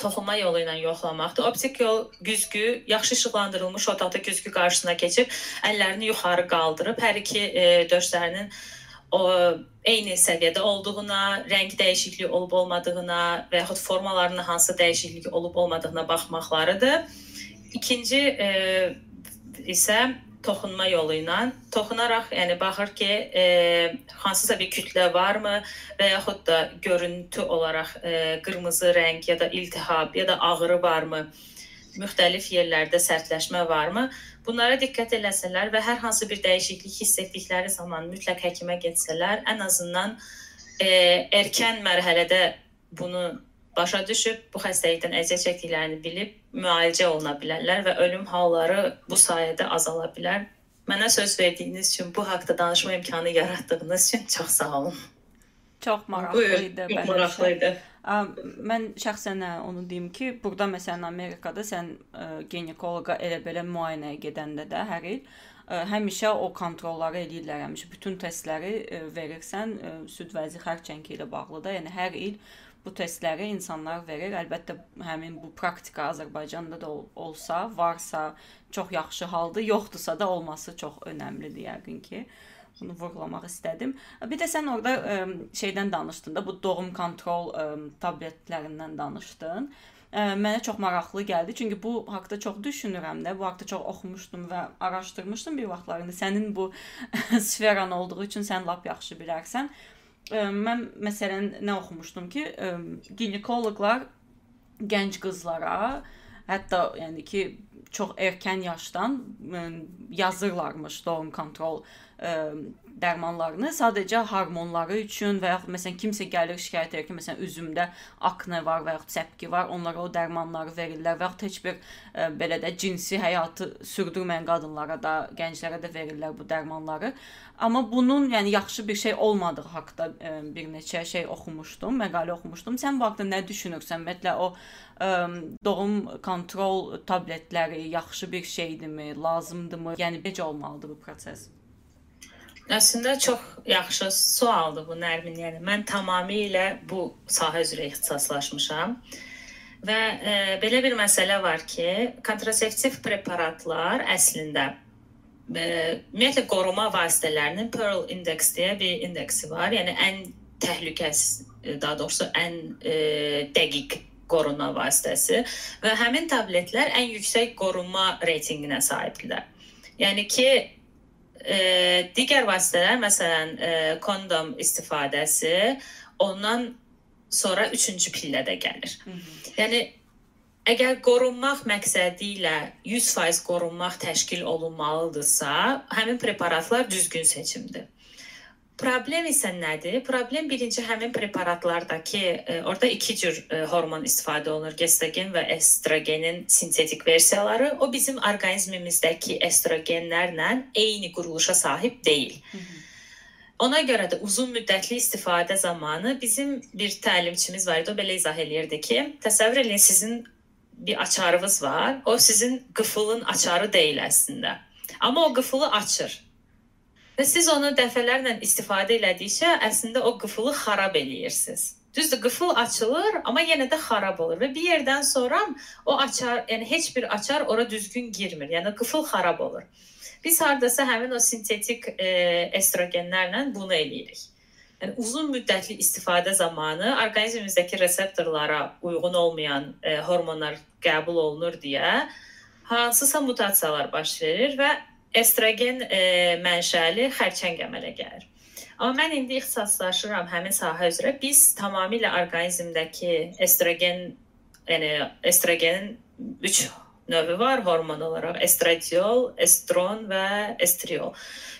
toxunma yolu ilə yoxlamaqdır. Optik yol güzgü, yaxşı işıqlandırılmış otaqda güzgü qarşısına keçib əllərini yuxarı qaldırıb hər iki e, döşlərinin o eyni səviyyədə olduğuna, rəng dəyişikliyi olub olmadığına və yaxud formalarının hansı dəyişiklik olub olmadığına baxmaqlarıdır. İkinci e, isə toxunma yolu ilə toxunaraq, yəni baxır ki, e, hansısa bir kütlə varmı və yaxud da görüntü olaraq e, qırmızı rəng ya da iltihab ya da ağrı varmı? Müxtəlif yerlərdə sərtləşmə varmı? Bunlara diqqət eləsələr və hər hansı bir dəyişiklik hiss etdikləri zaman mütləq həkimə getsələr, ən azından e, erkən mərhələdə bunu başa düşüb bu xəstəlikdən əziyyət çəkdiklərini bilib müalicə oluna bilərlər və ölüm halları bu sayədə azala bilər. Mənə söz verdiyiniz üçün, bu haqqda danışma imkanı yaratdığınız üçün çox sağ olun. Çox maraqlı idi. Çox maraqlı idi. Mən şəxsən onu deyim ki, burada məsələn Amerikada sən ə, ginekoloqa elə belə müayinəyə gedəndə də hər il ə, həmişə o kontrolları eləyirlər, həmişə bütün testləri ə, verirsən, ə, süd vəzi xərçəngi ilə bağlı da, yəni hər il bu testləri insanlar verir. Əlbəttə həmin bu praktika Azərbaycanda da ol olsa, varsa çox yaxşı haldır, yoxdursa da olması çox önəmlidir yəqin ki. Bunu vurğulamaq istədim. Bir də sən orada ə, şeydən danışdın da, bu doğum kontrol ə, tabletlərindən danışdın. Ə, mənə çox maraqlı gəldi. Çünki bu haqqda çox düşünürəm də, bu haqqda çox oxumuşdum və araşdırmışdım bir vaxtlarında. Sənin bu sferan olduğu üçün sən lap yaxşı bilərsən mən məsələn nə oxumuşdum ki, ginekoloqlar gənc qızlara, hətta yəni ki, çox erkən yaşdan yazırlarmış doğum kontrol ə, dərmanlarını sadəcə hormonları üçün və yaxud məsələn kimsə gəlir şikayət edir ki, məsələn üzümdə akne var və yaxud səpki var, onlara o dərmanları verirlər və yaxud heç bir ə, belə də cinsi həyatı sürdürməyən qadınlara da, gənclərə də verirlər bu dərmanları. Amma bunun yəni yaxşı bir şey olmadığı haqqında ə, bir neçə şey oxumuşdum, məqalə oxumuşdum. Sən bu haqqda nə düşünürsən? Ümumiyyətlə o ə, doğum kontrol tabletləri yaxşı bir şeydirmi, lazımdırmı? Yəni necə olmalıdır bu proses? Əslində çox yaxşı sualdır bu Nərmin. Yəni mən tamamilə bu sahə üzrə ixtisaslaşmışam. Və e, belə bir məsələ var ki, kontraseptiv preparatlar əslində e, ümumiyyətlə qoruma vasitələrinin Pearl Index deyə bir indeksi var. Yəni ən təhlükəsiz, e, daha doğrusu ən e, dəqiq qorunma vasitəsi və həmin tabletlər ən yüksək qorunma reytinqinə sahibdirlər. Yəni ki, E, digər vasitələr, məsələn, e, kondom istifadəsi ondan sonra üçüncü pillə də gəlir. Hı -hı. Yəni əgər qorunmaq məqsədi ilə 100% qorunmaq təşkil olunmalıdırsa, həmin preparatlar düzgün seçimdir. Problem isə nədir? Problem birinci həmin preparatlardakı e, orada iki cür e, hormon istifadə olunur. Gestagen və estrogenin sintetik versiyaları. O bizim orqanizmimizdəki estrogenlərlə eyni quruluşa sahib deyil. Hı -hı. Ona görə də uzun müddətli istifadə zamanı bizim bir təlimçimiz var idi. O belə izah eləyirdi ki, təsəvvür eləyin sizin bir açarınız var. O sizin qıfılın açarı deyil əslində. Amma o qıfılı açır. Və siz onu dəfələrlə istifadə elədikcə əslində o qıfılı xarab eləyirsiniz. Düzdür, qıfıl açılır, amma yenə də xarab olur və bir yerdən sonra o açar, yəni heç bir açar ora düzgün girmir. Yəni qıfıl xarab olur. Biz hardasa həmin o sintetik e, estrogenlərlə bunu eləyirik. Yəni uzun müddətli istifadə zamanı orqanizmimizdəki reseptorlara uyğun olmayan e, hormonlar qəbul olunur deyə hansısa mutasiyalar baş verir və estrogen e, mənşəli xərçəng əmələ gəlir. Amma mən indi ixtisaslaşıram həmin sahə üzrə. Biz tamamilə orqanizmdəki estrogen, yəni estrogenin 3 növü var hormon olaraq: estradiol, estron və estriol.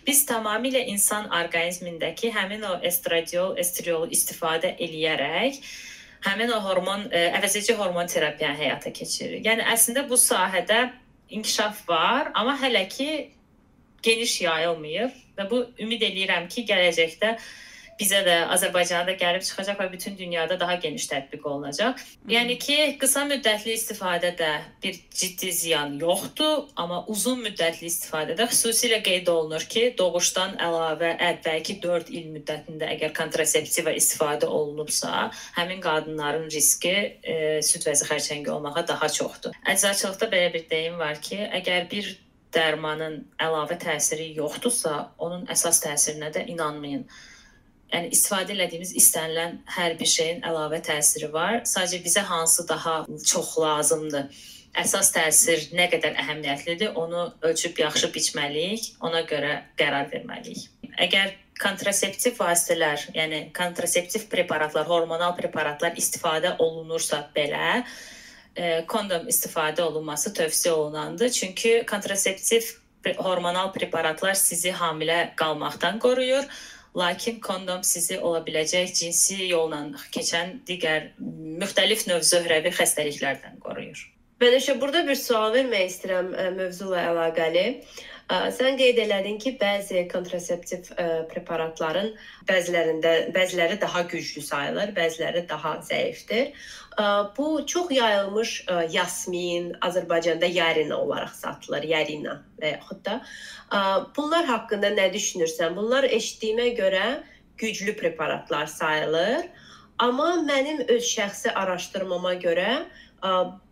Biz tamamilə insan orqanizmindəki həmin o estradiol, estriolu istifadə eləyərək həmin o hormon e, əvəzedici hormon terapiyanı həyata keçiririk. Yəni əslində bu sahədə inkişaf var, amma hələ ki geniş yayılmayıb və bu ümid eləyirəm ki, gələcəkdə bizə də Azərbaycana da gəlib çıxacaq və bütün dünyada daha geniş tətbiq olunacaq. Yəni ki, qısa müddətli istifadədə bir ciddi ziyan yoxdur, amma uzun müddətli istifadədə xüsusilə qeyd olunur ki, doğuşdan əlavə əvvəlki 4 il müddətində əgər kontrasepsiva istifadə olunubsa, həmin qadınların riski e, süd vəzi xərçəngi olmağa daha çoxdur. Əczaçılıqda belə bir deyim var ki, əgər bir dərmanın əlavə təsiri yoxdursa, onun əsas təsirinə də inanmayın. Yəni istifadə etdiyimiz istənilən hər bir şeyin əlavə təsiri var. Sadəcə bizə hansı daha çox lazımdır? Əsas təsir nə qədər əhəmiyyətlidir, onu ölçüb yaxşı biçməliyik, ona görə qərar verməliyik. Əgər kontraseptiv vasitələr, yəni kontraseptiv preparatlar, hormonal preparatlar istifadə olunursa belə, kondom istifadə olunması tövsiyə olunandır. Çünki kontraseptiv hormonal preparatlar sizi hamilə qalmaqdan qoruyur. Lakin kondom sizi ola biləcək cinsi yolla keçən digər müxtəlif növ zöhrəvi xəstəliklərdən qoruyur. İsə burada bir sual vermək istəyirəm e, mövzu ilə əlaqəli. Sən qeyd elədin ki, bəzi kontraseptiv preparatların bəzilərində bəziləri daha güclü sayılır, bəziləri daha zəifdir. Bu çox yayılmış yasmin, Azərbaycanda yarina olaraq satılır, yarina və yaxud da bunlar haqqında nə düşünürsən? Bunlar eşitdiyimə görə güclü preparatlar sayılır. Amma mənim öz şəxsi araşdırmama görə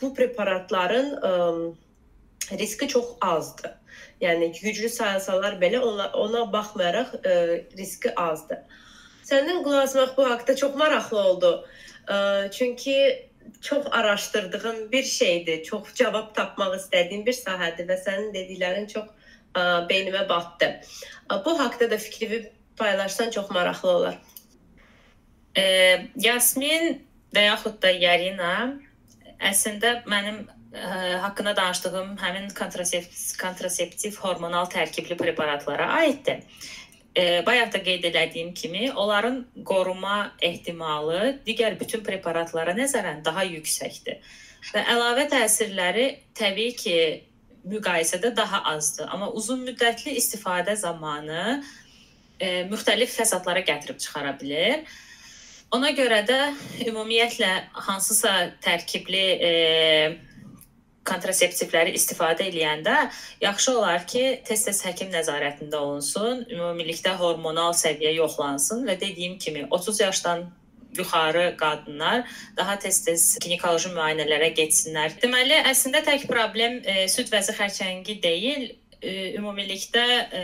bu preparatların riski çox azdır. Yəni güclü sayılsalar belə ona, ona baxmayaraq ə, e, riski azdır. Səndən qulaq asmaq bu haqqda çox maraqlı oldu. Ə, e, çünki çox araşdırdığım bir şeydir. Çox cavab tapmaq istədiyim bir sahədir və sənin dediklərin çox ə, e, beynimə batdı. Ə, bu haqqda da fikrini paylaşsan çox maraqlı olar. E, Yasmin və yaxud da Yarina əslində mənim ə, haqqında danışdığım həmin kontraseptiv, kontraseptiv hormonal tərkibli preparatlara aiddir. E, bayaq da qeyd etdiyim kimi, onların qoruma ehtimalı digər bütün preparatlara nəzərən daha yüksəkdir. Və əlavə təsirləri təbii ki, müqayisədə daha azdır, amma uzun müddətli istifadə zamanı e, müxtəlif fəsadlara gətirib çıxara bilər. Ona görə də ümumiyyətlə hansısa tərkibli e, kontraseptivləri istifadə edəndə yaxşı olar ki, tez-tez həkim nəzarətində olunsun, ümumilikdə hormonal səviyyə yoxlansın və dediyim kimi 30 yaşdan yuxarı qadınlar daha tez-tez ginekoloji müayinələrə getsinlər. Deməli, əslində tək problem e, süd vəzi xərçəngi deyil, ümumilikdə e,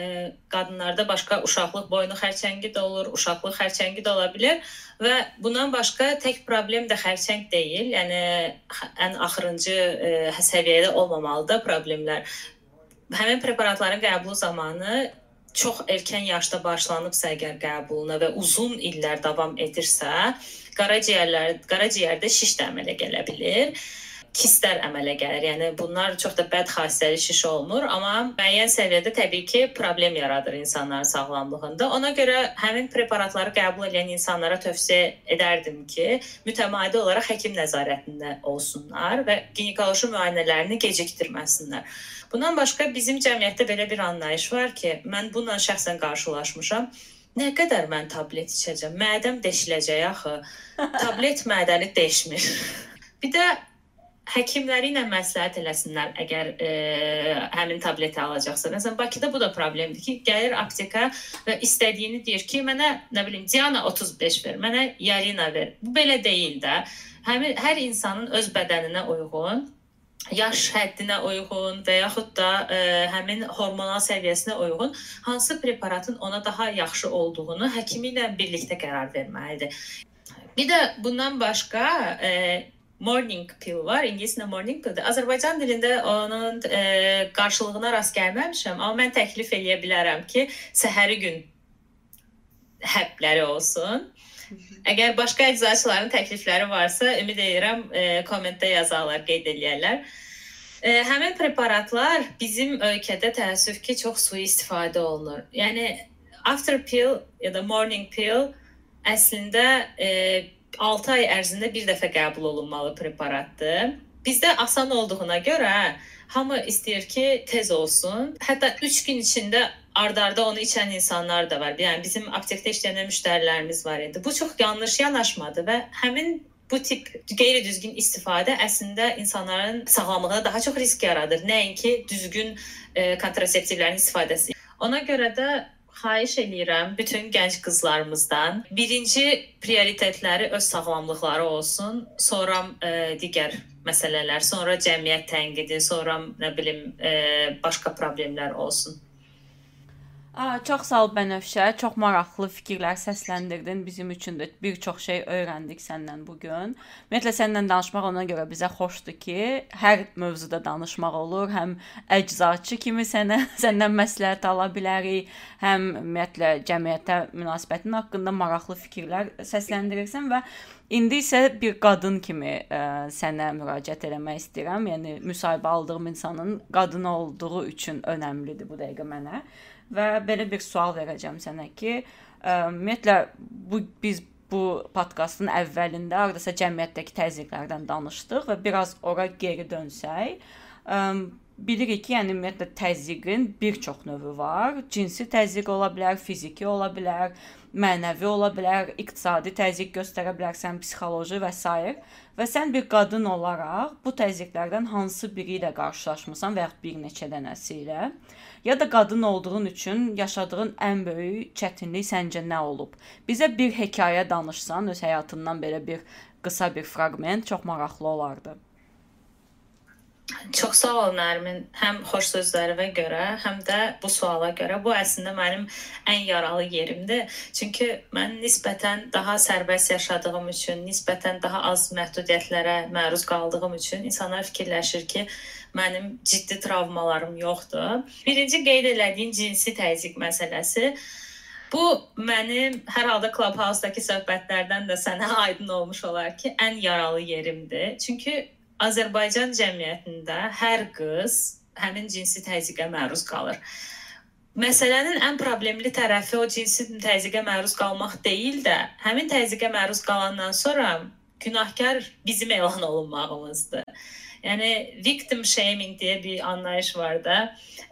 qadınlarda başqa uşaqlıq boynu xərçəngi də olur, uşaqlıq xərçəngi də ola bilər və bundan başqa tək problem də xərçəng deyil. Yəni ən axırıncı e, səviyyədə olmamalıdır problemlər. Həmin preparatların qəbulu zamanı çox erkən yaşda başlanıbsa əgər qəbuluna və uzun illər davam edirsə, qaraciyərlər qaraciyərdə şiş də əmələ gələ bilər kistlər əmələ gəlir. Yəni bunlar çox da bəd xassəli şiş olmur, amma müəyyən səviyyədə təbii ki, problem yaradır insanların sağlamlığında. Ona görə həmin preparatları qəbul edən insanlara tövsiyə edərdim ki, mütəmadi olaraq həkim nəzarətində olsunlar və ginekoloji müayinələrini gecikdirməsinlər. Bundan başqa bizim cəmiyyətdə belə bir anlayış var ki, mən bununla şəxsən qarşılaşmışam. Nə qədər mən tablet içəcəm? Mədəm deşiləcək axı. Tablet mədəni deşmir. Bir də həkimləri ilə məsləhət eləsinlər əgər e, həmin tableti alacaqsa. Məsələn, Bakıda bu da problemdir ki, gəlir apteka və istədiyini deyir ki, mənə nə bilim Diana 35 ver, mənə Yarina ver. Bu belə deyil də. Həmin hər insanın öz bədəninə uyğun yaş həddinə uyğun və yaxud da ə, e, həmin hormonal səviyyəsinə uyğun hansı preparatın ona daha yaxşı olduğunu həkimi ilə birlikdə qərar verməlidir. Bir də bundan başqa ə, e, morning pill var. İngiliscə morning pill. Azərbaycan dilində onun e, qarşılığına rast gəlməmişəm, amma mən təklif eləyə bilərəm ki, səhəri gün həbləri olsun. Əgər başqa əczaçıların təklifləri varsa, ümid edirəm e, kommentdə yazarlar, qeyd eləyərlər. E, həmin preparatlar bizim ölkədə təəssüf ki, çox sui-istifadə olunur. Yəni after pill ya da morning pill əslində e, 6 ay ərzində bir dəfə qəbul olunmalı preparatdır. Bizdə asan olduğuna görə hamı istəyir ki, tez olsun. Hətta 3 gün içində ardarda onu içən insanlar da var. Yəni bizim aptekdə işləyən müştərilərimiz var idi. Bu çox yanlış yanaşmadır və həmin bu tip qeyri-düzgün istifadə əslində insanların sağlamlığına daha çox risk yaradır, nəinki düzgün e, kontraseptivlərin istifadəsi. Ona görə də xahiş eləyirəm bütün gənc qızlarımızdan birinci prioritetləri öz sağlamlıqları olsun, sonra ə, e, digər məsələlər, sonra cəmiyyət tənqidi, sonra nə bilim ə, e, başqa problemlər olsun. Aa, çox sağ ol Bənövşə. Çox maraqlı fikirlər səsləndirdin. Bizim üçün də bir çox şey öyrəndik səndən bu gün. Ümumiyyətlə səndən danışmaq ona görə bizə xoşdur ki, hər mövzuda danışmaq olur. Həm əczaçı kimi sənə səndən məsləhət ala bilərik, həm ümumiyyətlə cəmiyyətə münasibətin haqqında maraqlı fikirlər səsləndirirsən və İndi isə bir qadın kimi ə, sənə müraciət eləmək istəyirəm. Yəni müsahibə aldığım insanın qadın olduğu üçün önəmlidir bu dəqiqə mənə və belə bir sual verəcəm sənə ki, ə, ümumiyyətlə bu biz bu podkastın əvvəlində hardasa cəmiyyətdəki təzyiqlərdən danışdıq və biraz ora geri dönsək, ə, bilirik ki, yəni ümumiyyətlə təzyiqin bir çox növü var. Cinsi təzyiq ola bilər, fiziki ola bilər, mənəvi ola bilər, iqtisadi təzyiq göstərə bilərsən, psixoloji və s. və sən bir qadın olaraq bu təzyiqlərdən hansı biri ilə qarşılaşmısan və ya bir neçə dənəsi ilə? ya da qadın olduğun üçün yaşadığın ən böyük çətinlik səncə nə olub? Bizə bir hekayə danışsan, öz həyatından belə bir qısa bir fraqment çox maraqlı olardı. Çox sağ ol Nərmin. Həm xoş sözlərinə görə, həm də bu suala görə. Bu əslində mənim ən yaralı yerimdir. Çünki mən nisbətən daha sərbəst yaşadığım üçün, nisbətən daha az məhdudiyyətlərə məruz qaldığım üçün insanlar fikirləşir ki, mənim ciddi travmalarım yoxdur. Birinci qeyd elədiyin cinsi təzyiq məsələsi Bu mənim hər halda Clubhouse-dakı söhbətlərdən də sənə aydın olmuş olar ki, ən yaralı yerimdir. Çünki Azərbaycan cəmiyyətində hər qız həmin cinsi təzyiqə məruz qalır. Məsələnin ən problemli tərəfi o cinsi təzyiqə məruz qalmaq deyil də, həmin təzyiqə məruz qalandan sonra günahkar bizim elan olunmağımızdır. Yəni victim shaming deyə bir anlayış var da.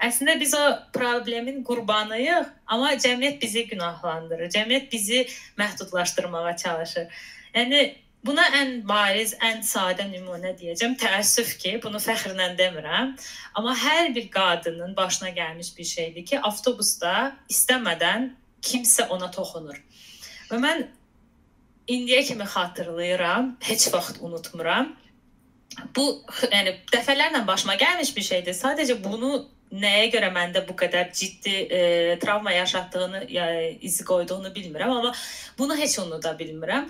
Əslində biz o problemin qurbanıyıq, amma cəmiyyət bizi günahlandırır. Cəmiyyət bizi məhdudlaşdırmağa çalışır. Yəni Buna ən bariz, ən sadə nümunə deyəcəm. Təəssüf ki, bunu fəxrlə demirəm, amma hər bir qadının başına gəlmiş bir şeydir ki, avtobusda istəmədən kimsə ona toxunur. Və mən indiyə kimi xatırlayıram, heç vaxt unutmuram. Bu yəni dəfələrlə başıma gəlmiş bir şeydir. Sadəcə bunu nəyə görə məndə bu qədər ciddi e, travma yaşatdığını, yəni izi qoyduğunu bilmirəm, amma bunu heç unuda bilmirəm.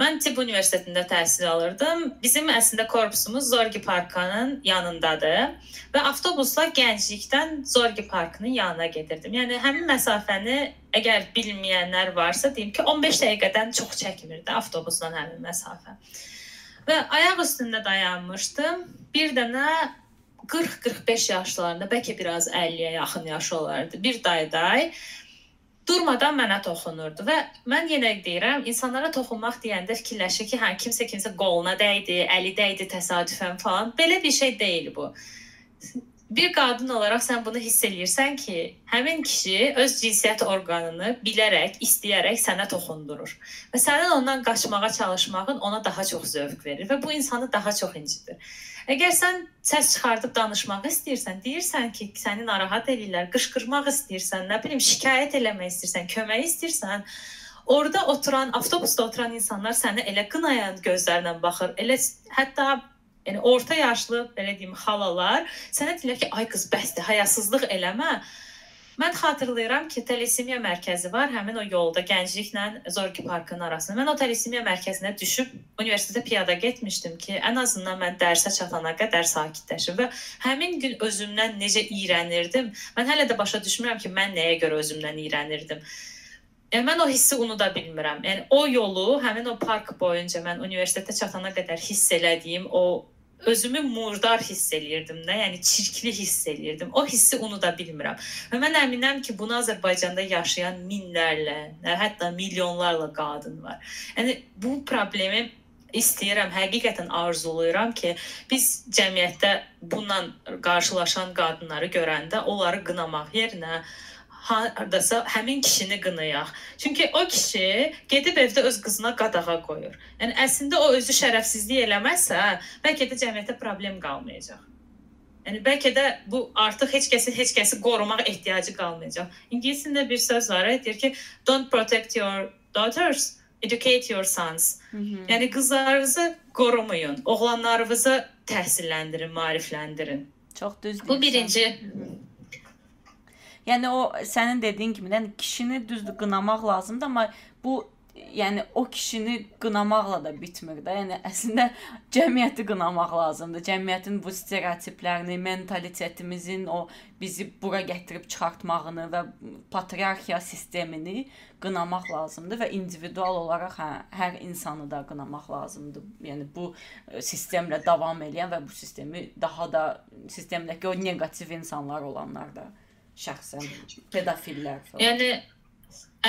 Mən tibb universitetində təhsil alırdım. Bizim əslində korpusumuz Zorgi parkının yanındadır və avtobusla gənclikdən Zorgi parkının yanına gedirdim. Yəni həmin məsafəni əgər bilməyənlər varsa, deyim ki, 15 dəqiqədən çox çəkmirdi avtobusla həmin məsafə. Və ayaq üstündə dayanmışdım. Bir dənə 40-45 yaşlarında, bəlkə biraz 50-yə yaxın yaşı olardı. Bir dayday durmadan mənə toxunurdu və mən yenə deyirəm, insanlara toxunmaq deyəndə fikirləşir ki, hə kimsə kimsə qoluna dəydi, əli dəydi təsadüfən falan. Belə bir şey deyil bu. Bir qadın olaraq sən bunu hiss eləyirsən ki, həmin kişi öz cinsiyyət orqanını bilərək, istəyərək sənə toxundurur və sənin ondan qaçmağa çalışmağın ona daha çox zövq verir və bu insanı daha çox incidir. Əgər sən səs çıxardıb danışmaq istəyirsən, deyirsən ki, səni narahat eləyirlər, qışqırmaq istəyirsən, nə bilim, şikayət eləmək istəyirsən, kömək istəyirsən, orada oturan, avtobusda oturan insanlar səni elə qınayan gözlərlə baxır. Elə hətta yəni orta yaşlı, belə deyim, xalalar sənə deyirlər ki, ay qız, bəsdir, hayasızlıq eləmə. Mən xatırlayıram ki, Telesimiya mərkəzi var, həmin o yolda Gəncliklə Zorki parkının arasında. Mən o Telesimiya mərkəzinə düşüb universitetə piyada getmişdim ki, ən azından mən dərsə çatana qədər sakitləşim və həmin gün özümdən necə iyrənirdim. Mən hələ də başa düşmürəm ki, mən nəyə görə özümdən iyrənirdim. Yəni mən o hissi unuda bilmirəm. Yəni o yolu, həmin o park boyunca mən universitetə çatana qədər hiss elədiyim o özümü murdar hiss eləyirdim də, yəni çirkli hiss eləyirdim. O hissi unuda bilmirəm. Və mən əminəm ki, bunu Azərbaycanda yaşayan minlərlə, hətta milyonlarla qadın var. Yəni bu problemi istəyirəm, həqiqətən arzulayıram ki, biz cəmiyyətdə bununla qarşılaşan qadınları görəndə onları qınamaq yerinə hardasa həmin kişini qınayaq. Çünki o kişi gedib evdə öz qızına qadağa qoyur. Yəni əslində o özü şərəfsizlik eləməsə, bəlkə də cəmiyyətdə problem qalmayacaq. Yəni bəlkə də bu artıq heç kəsin heç kəsi qorumaq ehtiyacı qalmayacaq. İngiliscə bir söz var, deyir ki, don't protect your daughters, educate your sons. Hı -hı. Yəni qızlarınızı qorumayın, oğlanlarınızı təhsilləndirin, maarifləndirin. Çox düzdür. Bu birinci. Hı -hı. Yəni o sənin dediyin kimi, yəni kişini düzdür qınamaq lazımdır, amma bu yəni o kişini qınamaqla da bitmir də. Yəni əslində cəmiyyəti qınamaq lazımdır. Cəmiyyətin bu stereotiplərini, mentalitetimizin o bizi bura gətirib çıxartmağını və patriarxiya sistemini qınamaq lazımdır və individual olaraq hə, hər insanı da qınamaq lazımdır. Yəni bu e, sistemlə davam edən və bu sistemi daha da sistemdəki o neqativ insanlar olanlar da şəxsən pedofillər falan. Yəni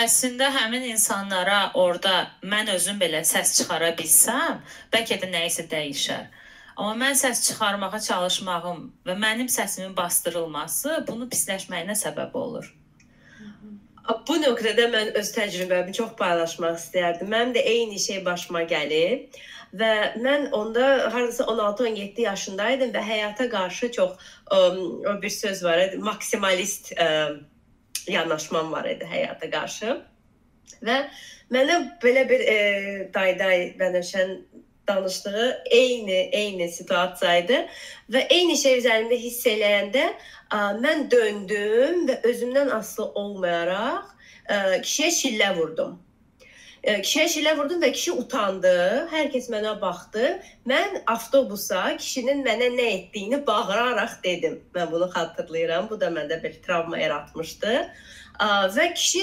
əslində həmin insanlara orada mən özüm belə səs çıxara bilsəm, bəlkə də nə isə dəyişər. Amma mən səs çıxarmağa çalışmağım və mənim səsimin bastırılması bunu pisləşməyinə səbəb olur. Bu nöqtədə mən öz təcrübəmi çox paylaşmaq istərdim. Mənim də eyni şey başıma gəlib. Və mən onda hardasa 16-17 yaşındaydım və həyata qarşı çox o bir söz var idi, maksimalist ə, yanaşmam var idi həyata qarşı. Və mənə belə bir e, dayday bənövşən danışdığı eyni eyni situasiya idi və eyni şey üzərində hiss eləyəndə ə, mən döndüm və özümdən asılı olmayaraq ə, kişiyə şillə vurdum. Kişiyə şillə vurdum və kişi utandı. Hər kəs mənə baxdı. Mən avtobusa kişinin mənə nə etdiyini bağıraraq dedim. Mən bunu xatırlayıram. Bu da məndə bir travma yaratmışdı. Və kişi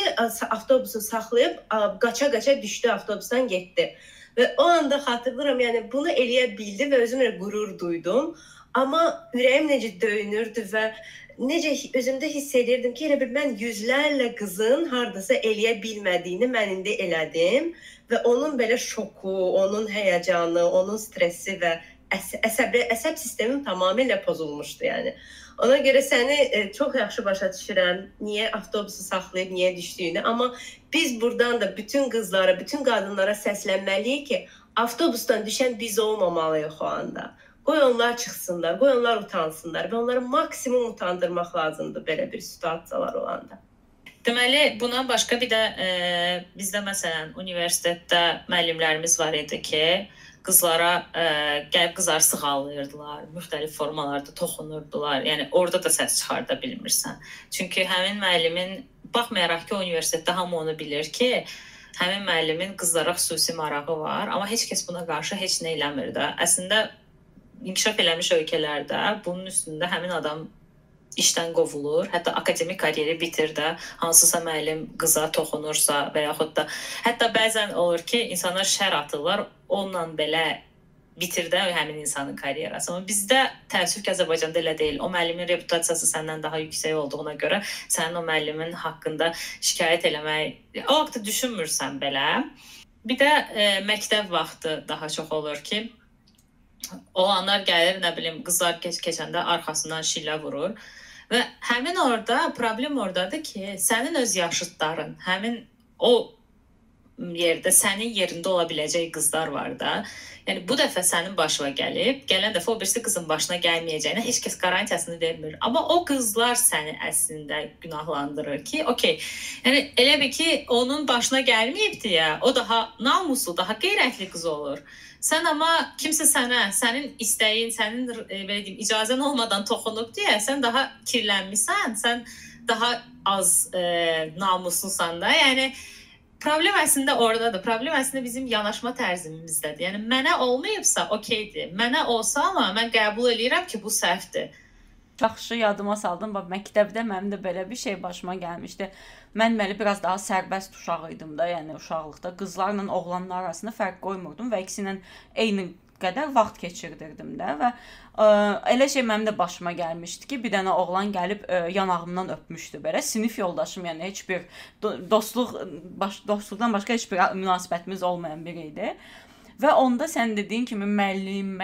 avtobusu saxlayıb qaça-qaça düşdü avtobusdan getdi. Və o anda xatırlayıram, yəni bunu eləyə bildi və özümlə qürur duydum. Amma ürəyim necə döyünürdü və necə özümdə hiss edirdim ki, elə bir mən yüzlərlə qızın hardasa eləyə bilmədiyini mən indi elədim və onun belə şoku, onun həyəcanı, onun stressi və əs əsəb əsəb sistemim tamamilə pozulmuşdu, yəni. Ona görə səni e, çox yaxşı başa düşürəm. Niyə avtobusu saxlayıb niyə düşdüyünü, amma biz burdan da bütün qızlara, bütün qadınlara səslənməliyik ki, avtobusdan düşən biz olmamalıyıq o anda. Qoy onlar çıxsınlar, qoy onlar utansınlar və onları maksimum utandırmaq lazımdır belə bir situasiyalar olanda. Deməli, bundan başqa bir də e, bizdə məsələn universitetdə müəllimlərimiz var idi ki, qızlara ə, gəlib qızları sığallayırdılar, müxtəlif formalarda toxunurdular. Yəni orada da səs çıxarda bilmirsən. Çünki həmin müəllimin baxmayaraq ki, universitetdə hamı onu bilir ki, həmin müəllimin qızlara xüsusi marağı var, amma heç kəs buna qarşı heç nə eləmir də. Əslində inkişaf eləmiş ölkələrdə bunun üstündə həmin adam işdən qovulur, hətta akademik karyeri bitir də hansısa müəllim qıza toxunursa və yaxud da hətta bəzən olur ki, insanlar şər atırlar, onunla belə bitirdə həmin insanın karyerası. Amma bizdə təəssüf ki, Azərbaycanda elə deyil. O müəllimin reputasiyası səndən daha yüksək olduğuna görə sənin o müəllimin haqqında şikayət eləmək o vaxt düşünmürsən belə. Bir də e, məktəb vaxtı daha çox olur ki, olanlar gəlir, nə bilim, qızlar keç keçəndə arxasından şillə vurur. Və həmin orada problem ordadır ki, sənin öz yaşıdların, həmin o yerdə sənin yerində ola biləcək qızlar var da. Yəni bu dəfə sənin başına gəlib, gələn dəfə o birisi qızın başına gəlməyəcəyinə heç kəs qarantiyasını vermir. Amma o qızlar səni əslində günahlandırır ki, okey. Yəni elə bil ki, onun başına gəlməyibdi ya, o daha namuslu, daha qeyrətli qız olur. Sən amma kimsə sənə, sənin istəyin, sənin e, belə deyim, icazən olmadan toxunub deyə sən daha kirlənmisən, sən daha az e, namuslusan da. Yəni problem əslində ordadır. Problem əslində bizim yanaşma tərzimizdədir. Yəni mənə olmayıbsa, okeydir. Mənə olsa amma mən qəbul eləyirəm ki, bu səhvdir. Yaxşı yadıma saldım. Bax məktəbdə mənim də belə bir şey başıma gəlmişdi. Mən deməli biraz daha sərbəst uşaq idim də, yəni uşaqlıqda qızlarla oğlanlar arasında fərq qoymurdum və ikisi ilə eyni qədər vaxt keçirdirdim də və ə, elə şey mənim də başıma gəlmişdi ki, bir dənə oğlan gəlib ə, yanağımdan öpmüşdü belə. Sinif yoldaşım, yəni heç bir dostluq baş, dostluqdan başqa heç bir münasibətimiz olmayan biri idi. Və onda sən dediyin kimi müəllim,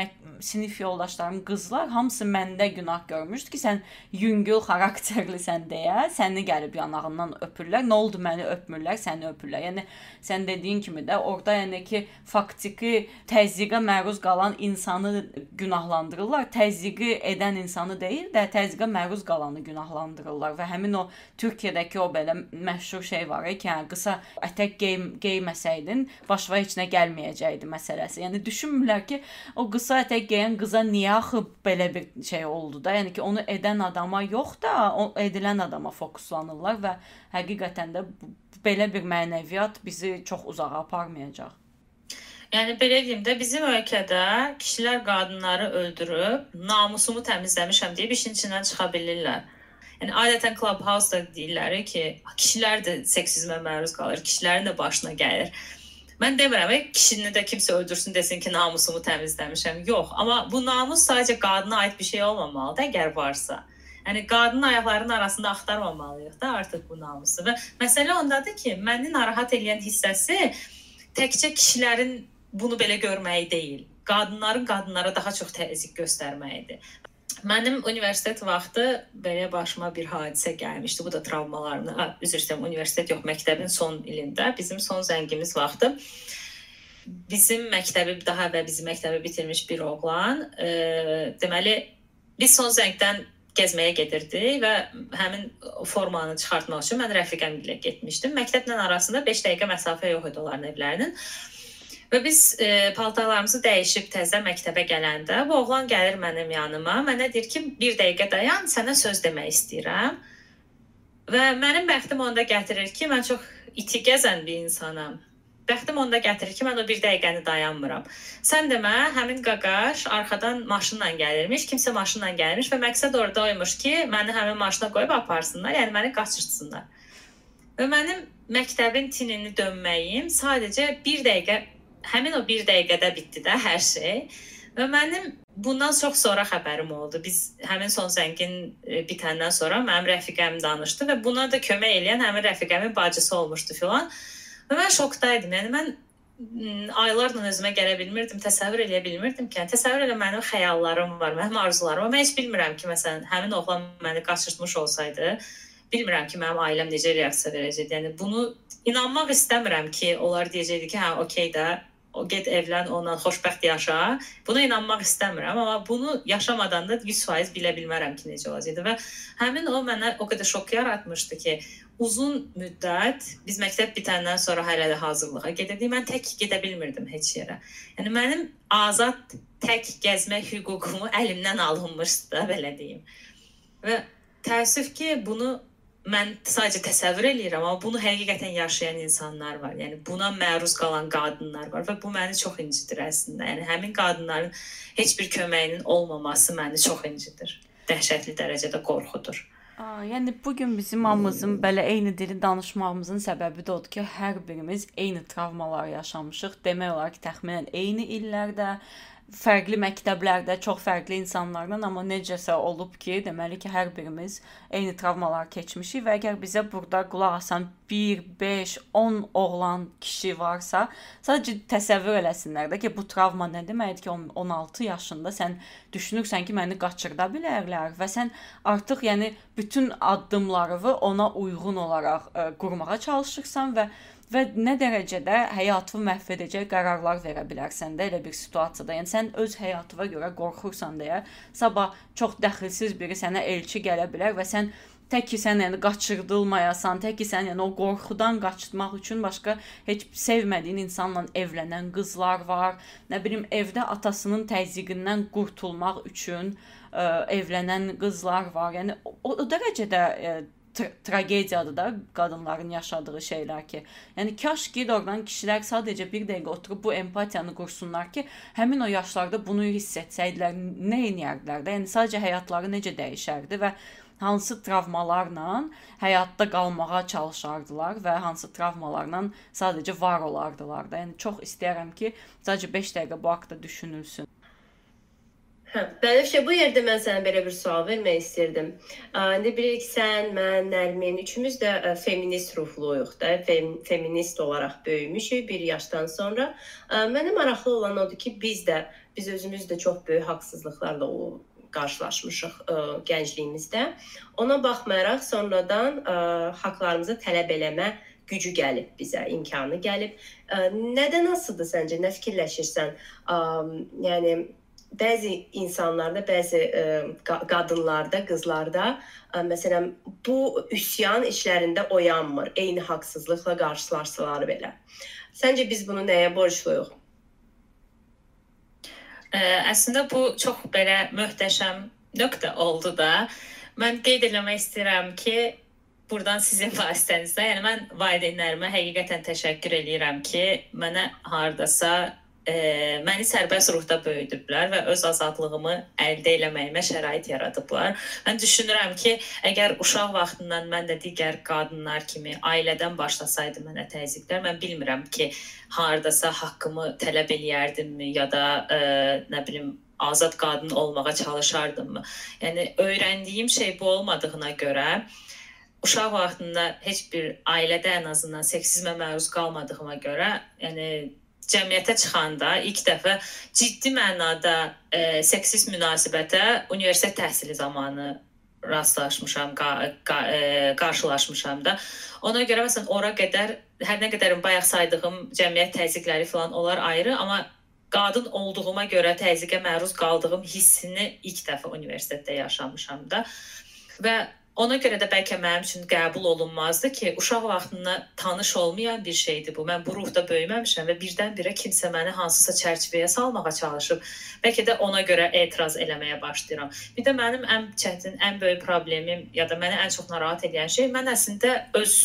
sinif yoldaşlarım, qızlar hamısı məndə günah görmüşdü ki, sən yüngül xarakterlisən deyə səni gəlib yanağından öpürlər. Nə oldu məni öpmürlər, səni öpürlər. Yəni sən dediyin kimi də orada yəni ki, faktiki təzyiqə məruz qalan insanı günahlandırırlar. Təzyiqi edən insanı deyil də təzyiqə məruz qalanı günahlandırırlar və həmin o Türkiyədəki o belə məşhur şey var ki, yəni qısa ətək gey geyməsəydin, başına heç nə gəlməyəcəkdi məsələn məsələsi. Yəni düşünmürlər ki, o qısa ətək geyən qıza niyə axı belə bir şey oldu da? Yəni ki, onu edən adama yox da, o edilən adama fokuslanırlar və həqiqətən də belə bir mənəviyyat bizi çox uzağa aparmayacaq. Yəni belə deyim də bizim ölkədə kişilər qadınları öldürüb namusumu təmizləmişəm deyib işin içindən çıxa bilirlər. Yəni adətən Clubhouse-da deyirlər ki, kişilər də seksizmə məruz qalır, kişilərin də başına gəlir. Mən demirəm, kişini də kimsə öldürsün desin ki, namusumu təmizləmişəm. Yox, amma bu namus sadəcə qadına aid bir şey olmamalıdır, əgər varsa. Yəni qadının ayaqlarının arasında axtarmamalıyıq da artıq bu namusu. Və məsələ ondadır ki, məni narahat edən hissəsi təkcə kişilərin bunu belə görməyi deyil. Qadınların qadınlara daha çox təzyiq göstərməyidir. Mənim universitet vaxtı belə başıma bir hadisə gəlmişdi. Bu da travmalarını, üzr istəyirəm, universitet yox, məktəbin son ilində, bizim son zəngimiz vaxtı bizim məktəbi daha əvvəl bizim məktəbi bitirmiş bir oğlan, e, deməli biz son zəngdən gəzməyə gedirdik və həmin formanı çıxartmaq üçün mən rəfiqəm ilə getmişdim. Məktəblə arasında 5 dəqiqə məsafə yox idi onların evlərinin. Və biz e, paltarlarımızı dəyişib təzə məktəbə gələndə bu oğlan gəlir mənim yanıma. Mənə deyir ki, "Bir dəqiqə dayan, sənə söz demək istəyirəm." Və mənim bəxtim onda gətirir ki, mən çox iti gəzən bir insanam. Bəxtim onda gətirir ki, mən o bir dəqiqəni dayanmıram. Sən demə, həmin qaqaş arxadan maşınla gəlirmiş, kimsə maşınla gəlirmiş və məqsəd orada oymuş ki, məni həmin maşına qoyub aparsınlar, yəni məni qaçırtsınlar. Və mənim məktəbin tinini dönməyim sadəcə 1 dəqiqə həmin o 1 dəqiqədə bitdi də hər şey. Və mənim bundan çox sonra xəbərim oldu. Biz həmin son zəngin e, bitəndən sonra mənim rəfiqəm danışdı və buna da kömək edən həmin rəfiqəmin bacısı olmuşdu filan. Və mən şokdaydım. Yəni mən aylarla özümə gələ bilmirdim, təsəvvür eləyə bilmirdim ki, yəni, təsəvvür elə mənim xəyallarım var, mənim arzularım var. Mən heç bilmirəm ki, məsələn, həmin oğlan məni qaçırtmış olsaydı, bilmirəm ki, mənim ailəm necə reaksiya verəcəkdi. Yəni bunu inanmaq istəmirəm ki, onlar deyəcəkdi ki, hə, okey də get evlən, ondan xoşbəxt yaşa. Buna inanmaq istəmirəm, amma bunu yaşamadan da 100% bilə bilmərəm ki, necə olacaqdı və həmin o mənə o qədər şok yaratmışdı ki, uzun müddət biz məktəb bitəndən sonra hələ də hazırlığa gedirdik. Mən tək gedə bilmirdim heç yerə. Yəni mənim azad tək gəzmək hüququmu əlimdən alınmışdı da belə deyim. Və təəssüf ki, bunu mən sadəcə təsəvvür eləyirəm, amma bunu həqiqətən yaşayan insanlar var. Yəni buna məruz qalan qadınlar var və bu məni çox incidir əslində. Yəni həmin qadınların heç bir köməyinin olmaması məni çox incidir. Dəhşətli dərəcədə qorxudur. Aa, yəni bu gün bizim hamımızın belə eyni dili danışmağımızın səbəbi də odur ki, hər birimiz eyni travmalar yaşamışıq. Demək olar ki, təxminən eyni illərdə fərqli məktəblərdə çox fərqli insanlarla, amma necəsə olub ki, deməli ki, hər birimiz eyni travmalar keçmişik və əgər bizə burada qulaq asan 1, 5, 10 oğlan kişi varsa, sadəcə təsəvvür eləsinlər də ki, bu travma nə deməkdir ki, 16 yaşında sən düşünürsən ki, məni qaçırda bilərlər və sən artıq yəni bütün addımlarını ona uyğun olaraq ə, qurmağa çalışırsan və və nə dərəcədə həyatını məhv edəcək qərarlar verə bilərsən də elə bir situasiyada. Yəni sən öz həyatına görə qorxursan deyə sabah çox dəxilsiz biri sənə elçi gələ bilər və sən tək ki sən yəni qaçırdılmayasan, tək ki sən yəni o qorxudan qaçmaq üçün başqa heç sevmədiyin insanla evlənən qızlar var. Nə bilim evdə atasının təzyiqindən qurtulmaq üçün ə, evlənən qızlar var. Yəni o, o dərəcədə ə, tra tragediyadır da qadınların yaşadığı şeylər ki. Yəni kaş ki doğrudan kişilər sadəcə bir dəqiqə oturub bu empatiyanı qursunlar ki, həmin o yaşlarda bunu hiss etsəydilər, nə edərdilər də? Yəni sadəcə həyatları necə dəyişərdi və hansı travmalarla həyatda qalmağa çalışardılar və hansı travmalarla sadəcə var olardılar da. Yəni çox istəyirəm ki, sadəcə 5 dəqiqə bu haqqda düşünülsün. Hə, Bənövşə, bu yerdə mən sənə belə bir sual vermək istirdim. İndi bilirik sən, mən, Nərmin üçümüz də ə, feminist ruhluyuq da, fem, feminist olaraq böyümüşük bir yaşdan sonra. Ə, mənə maraqlı olan odur ki, biz də biz özümüz də çox böyük haqsızlıqlarla o qarşılaşmışıq ə, gəncliyimizdə. Ona baxmayaraq sonradan ə, haqlarımızı tələb eləmə gücü gəlib bizə, imkanı gəlib. Ə, nədən asılıdır səncə? Nə fikirləşirsən? Ə, yəni bəzi insanlarda, bəzi ə, e, qadınlarda, qızlarda ə, e, məsələn bu üsyan işlərində oyanmır. Eyni haqsızlıqla qarşılaşsalar belə. Səncə biz bunu nəyə borcluyuq? Ə, əslində bu çox belə möhtəşəm nöqtə oldu da. Mən qeyd etmək istəyirəm ki, buradan sizin vasitənizlə, yəni mən valideynlərimə həqiqətən təşəkkür eləyirəm ki, mənə hardasa e, məni sərbəst ruhda böyüdüblər və öz azadlığımı əldə etməyimə şərait yaradıblar. Mən düşünürəm ki, əgər uşaq vaxtından mən də digər qadınlar kimi ailədən başlasaydı mənə təzyiqlər, mən bilmirəm ki, hardasa haqqımı tələb eləyərdimmi ya da e, nə bilim azad qadın olmağa çalışardımı? Yəni öyrəndiyim şey bu olmadığına görə uşaq vaxtında heç bir ailədə ən azından seksizmə məruz qalmadığıma görə, yəni cəmiyyətə çıxanda ilk dəfə ciddi mənada e, seksist münasibətə universitet təhsili zamanı rastlaşmışam, qa, qa, e, qarşılaşmışam da. Ona görə məsələn ora qədər hər nə qədərin bayaq saydığım cəmiyyət təzyiqləri falan onlar ayrı, amma qadın olduğuma görə təzyiqə məruz qaldığım hissini ilk dəfə universitetdə yaşamışam da. Və Ona görə də bəlkə mənim üçün qəbul olunmazdı ki, uşaq vaxtında tanış olmayan bir şeydir bu. Mən bu ruhda böyüməmişəm və birdən-birə kimsə məni hansısa çərçivəyə salmağa çalışıb. Bəlkə də ona görə etiraz eləməyə başlayıram. Bir də mənim ən çətin, ən böyük problemim ya da məni ən çox narahat edən şey mən əslində öz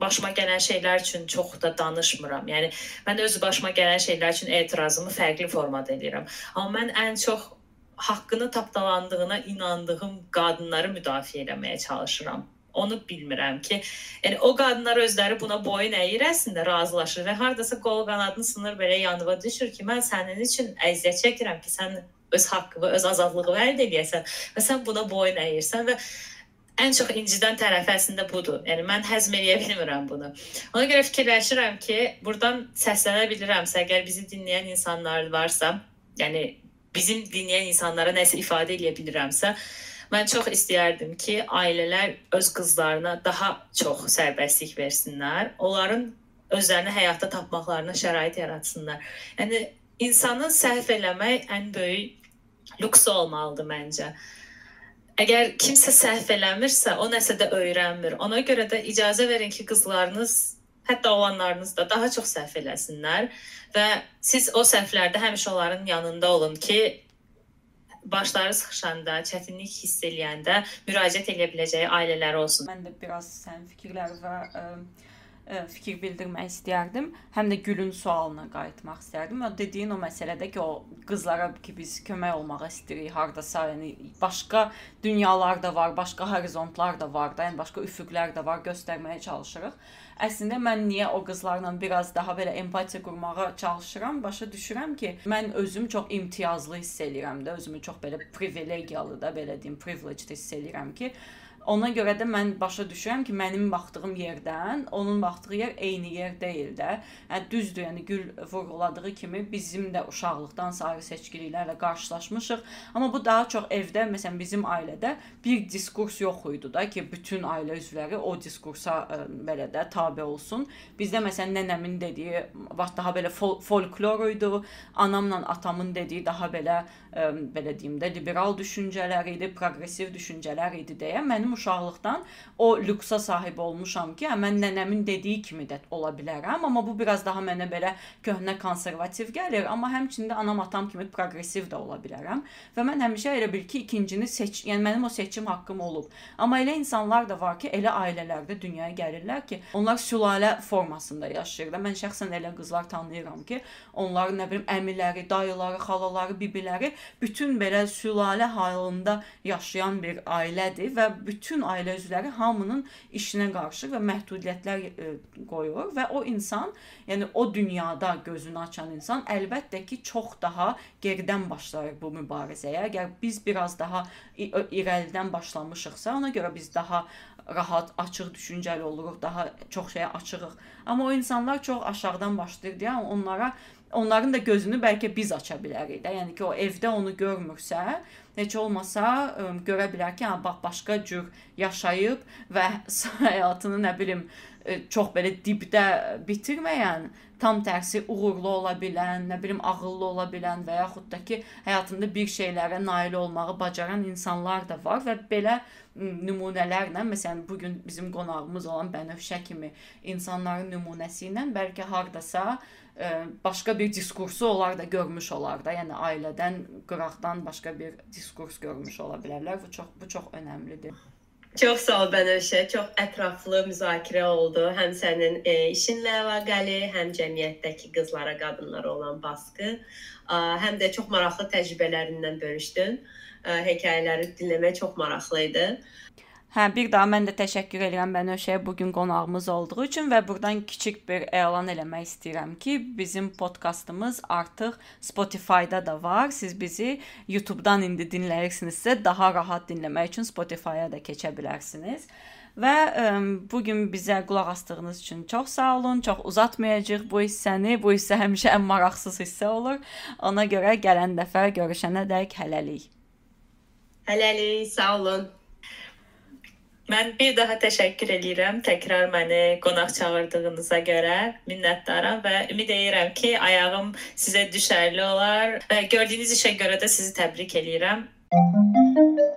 başıma gələn şeylər üçün çox da danışmıram. Yəni mən öz başıma gələn şeylər üçün etirazımı fərqli formada edirəm. Amma mən ən çox haqqını tapdalandığına inandığım qadınları müdafiə etməyə çalışıram. Onu bilmirəm ki, yəni o qadınlar özləri buna boyun əyir əslində razılaşır və hardasa qol qanadını sınır belə yanıva düşür ki, mən sənin üçün əziyyət çəkirəm ki, sən öz haqqını, öz azadlığını əldə edəsən və sən buna boyun əyirsən və ən çox incidən tərəf əslində budur. Yəni mən həzm edə bilmirəm bunu. Ona görə fikirləşirəm ki, burdan səslənə bilirəmsə, əgər bizi dinləyən insanlar varsa, yəni bizim dinləyən insanlara nəsə ifadə edə bilirəmsə, mən çox istəyərdim ki, ailələr öz qızlarına daha çox sərbəstlik versinlər. Onların özlərini həyatda tapmaqlarına şərait yaratsınlar. Yəni insanın səhv eləmək ən böyük lüksu olmalıdır məncə. Əgər kimsə səhv eləmirsə, o nəsə də öyrənmir. Ona görə də icazə verin ki, qızlarınız, hətta oğlanlarınız da daha çox səhv eləsinlər və siz o səhvlərdə həmişə onların yanında olun ki, başları sıxışanda, çətinlik hiss eləyəndə müraciət edə biləcəyi ailələri olsun. Mən də biraz sənin fikirləri və ə, fikir bildirmək istərdim. Həm də Gülün sualına qayıtmaq istərdim. O dediyin o məsələdə ki, o qızlara ki biz kömək olmaq istəyirik hardasa, yəni başqa dünyalar da var, başqa horizontlar da var da, yəni başqa üfüqlər də var, göstərməyə çalışırıq. Əslində mən niyə o qızlarla biraz daha belə empatiya qurmağa çalışıram, başa düşürəm ki, mən özüm çox imtiyazlı hiss eləyirəm də, özümü çox belə privilegiyalı da belə deyim, privileged hiss eləyirəm ki, Ona görə də mən başa düşürəm ki, mənim baxdığım yerdən onun baxdığı yer eyni yer deyil də. Yəni düzdür, yəni Gül vurğuladığı kimi bizim də uşaqlıqdan sarı seçkiliklərlə qarşılaşmışıq, amma bu daha çox evdə, məsələn, bizim ailədə bir diskurs yox idi da ki, bütün ailə üzvləri o diskursa ə, belə də tabe olsun. Bizdə məsələn nənəmin dediyi bax daha belə fol folklor idi, anamla atamın dediyi daha belə ə, belə deyim də liberal düşüncələr idi, progressiv düşüncələr idi deyə mənim uşaqlıqdan o lüksa sahib olmuşam ki, hə, mən nənəmin dediyi kimi də ola bilərəm, amma bu biraz daha mənə belə köhnə konservativ gəlir, amma həmçində anam atam kimi progressiv də ola bilərəm və mən həmişə elə bil ki, ikincini seç, yəni mənim o seçim haqqım olub. Amma elə insanlar da var ki, elə ailələrdə dünyaya gəlirlər ki, onlar sülalə formasında yaşayırlar. Mən şəxsən elə qızlar tanıyıram ki, onların nə bilim əmiləri, dayıları, xalaları, bibiləri bütün belə sülalə halında yaşayan bir ailədir və bütün bütün ailə üzvləri hamının işinə qarşı və məhdudiyyətlər e, qoyur və o insan, yəni o dünyada gözünü açan insan əlbəttə ki, çox daha geridən başlayır bu mübarizəyə. Əgər biz biraz daha irəlidən başlamışıqsa, ona görə biz daha rahat, açıq düşüncəli oluruq, daha çox şeyə açığıq. Amma o insanlar çox aşağıdan başlayır deyə onlara onların da gözünü bəlkə biz aça bilərik də. Yəni ki, o evdə onu görmürsə, heç olmasa ə, görə bilər ki, hə bax başqa cür yaşayıb və həyatını nə bilim ə, çox belə dibdə bitirməyən, tam tərsi uğurlu ola bilən, nə bilim ağıllı ola bilən və yaxud da ki, həyatında bir şeylərə nail olmağı bacaran insanlar da var və belə nümunələrlə, məsələn, bu gün bizim qonağımız olan Bənövşə kimi insanların nümunəsi ilə bəlkə hardasa başqa bir diskursu onlar da görmüş olar da. Yəni ailədən, qıraqdan başqa bir diskurs görmüş ola bilərlər. Bu çox bu çox önəmlidir. Çox sağ ol Bənövşə. Çox ətraflı müzakirə oldu. Həm sənin e, işinlə əlaqəli, həm cəmiyyətdəki qızlara, qadınlara olan baskı, ə, həm də çox maraqlı təcrübələrindən bölüşdün. Ə, hekayələri dinləmək çox maraqlı idi. Hə, bir daha mən də təşəkkür edirəm Bənövşəyə bu gün qonağımız olduğu üçün və burdan kiçik bir elan eləmək istəyirəm ki, bizim podkastımız artıq Spotify-da da var. Siz bizi YouTube-dan indi dinləyirsinizsə, daha rahat dinləmək üçün Spotify-a da keçə bilərsiniz. Və ə, bu gün bizə qulaq asdığınız üçün çox sağ olun. Çox uzatmayacağıq bu hissəni. Bu hissə həmişə ən maraqsız hissə olur. Ona görə gələn dəfə görüşənədək hələlik. Hələlik, sağ olun. Mən bir daha təşəkkür edirəm təkrar məni qonaq çağırdığınıza görə. Minnətdaram və ümid edirəm ki, ayağım sizə düşərli olar və gördüyünüz işə görə də sizi təbrik edirəm. Thank you.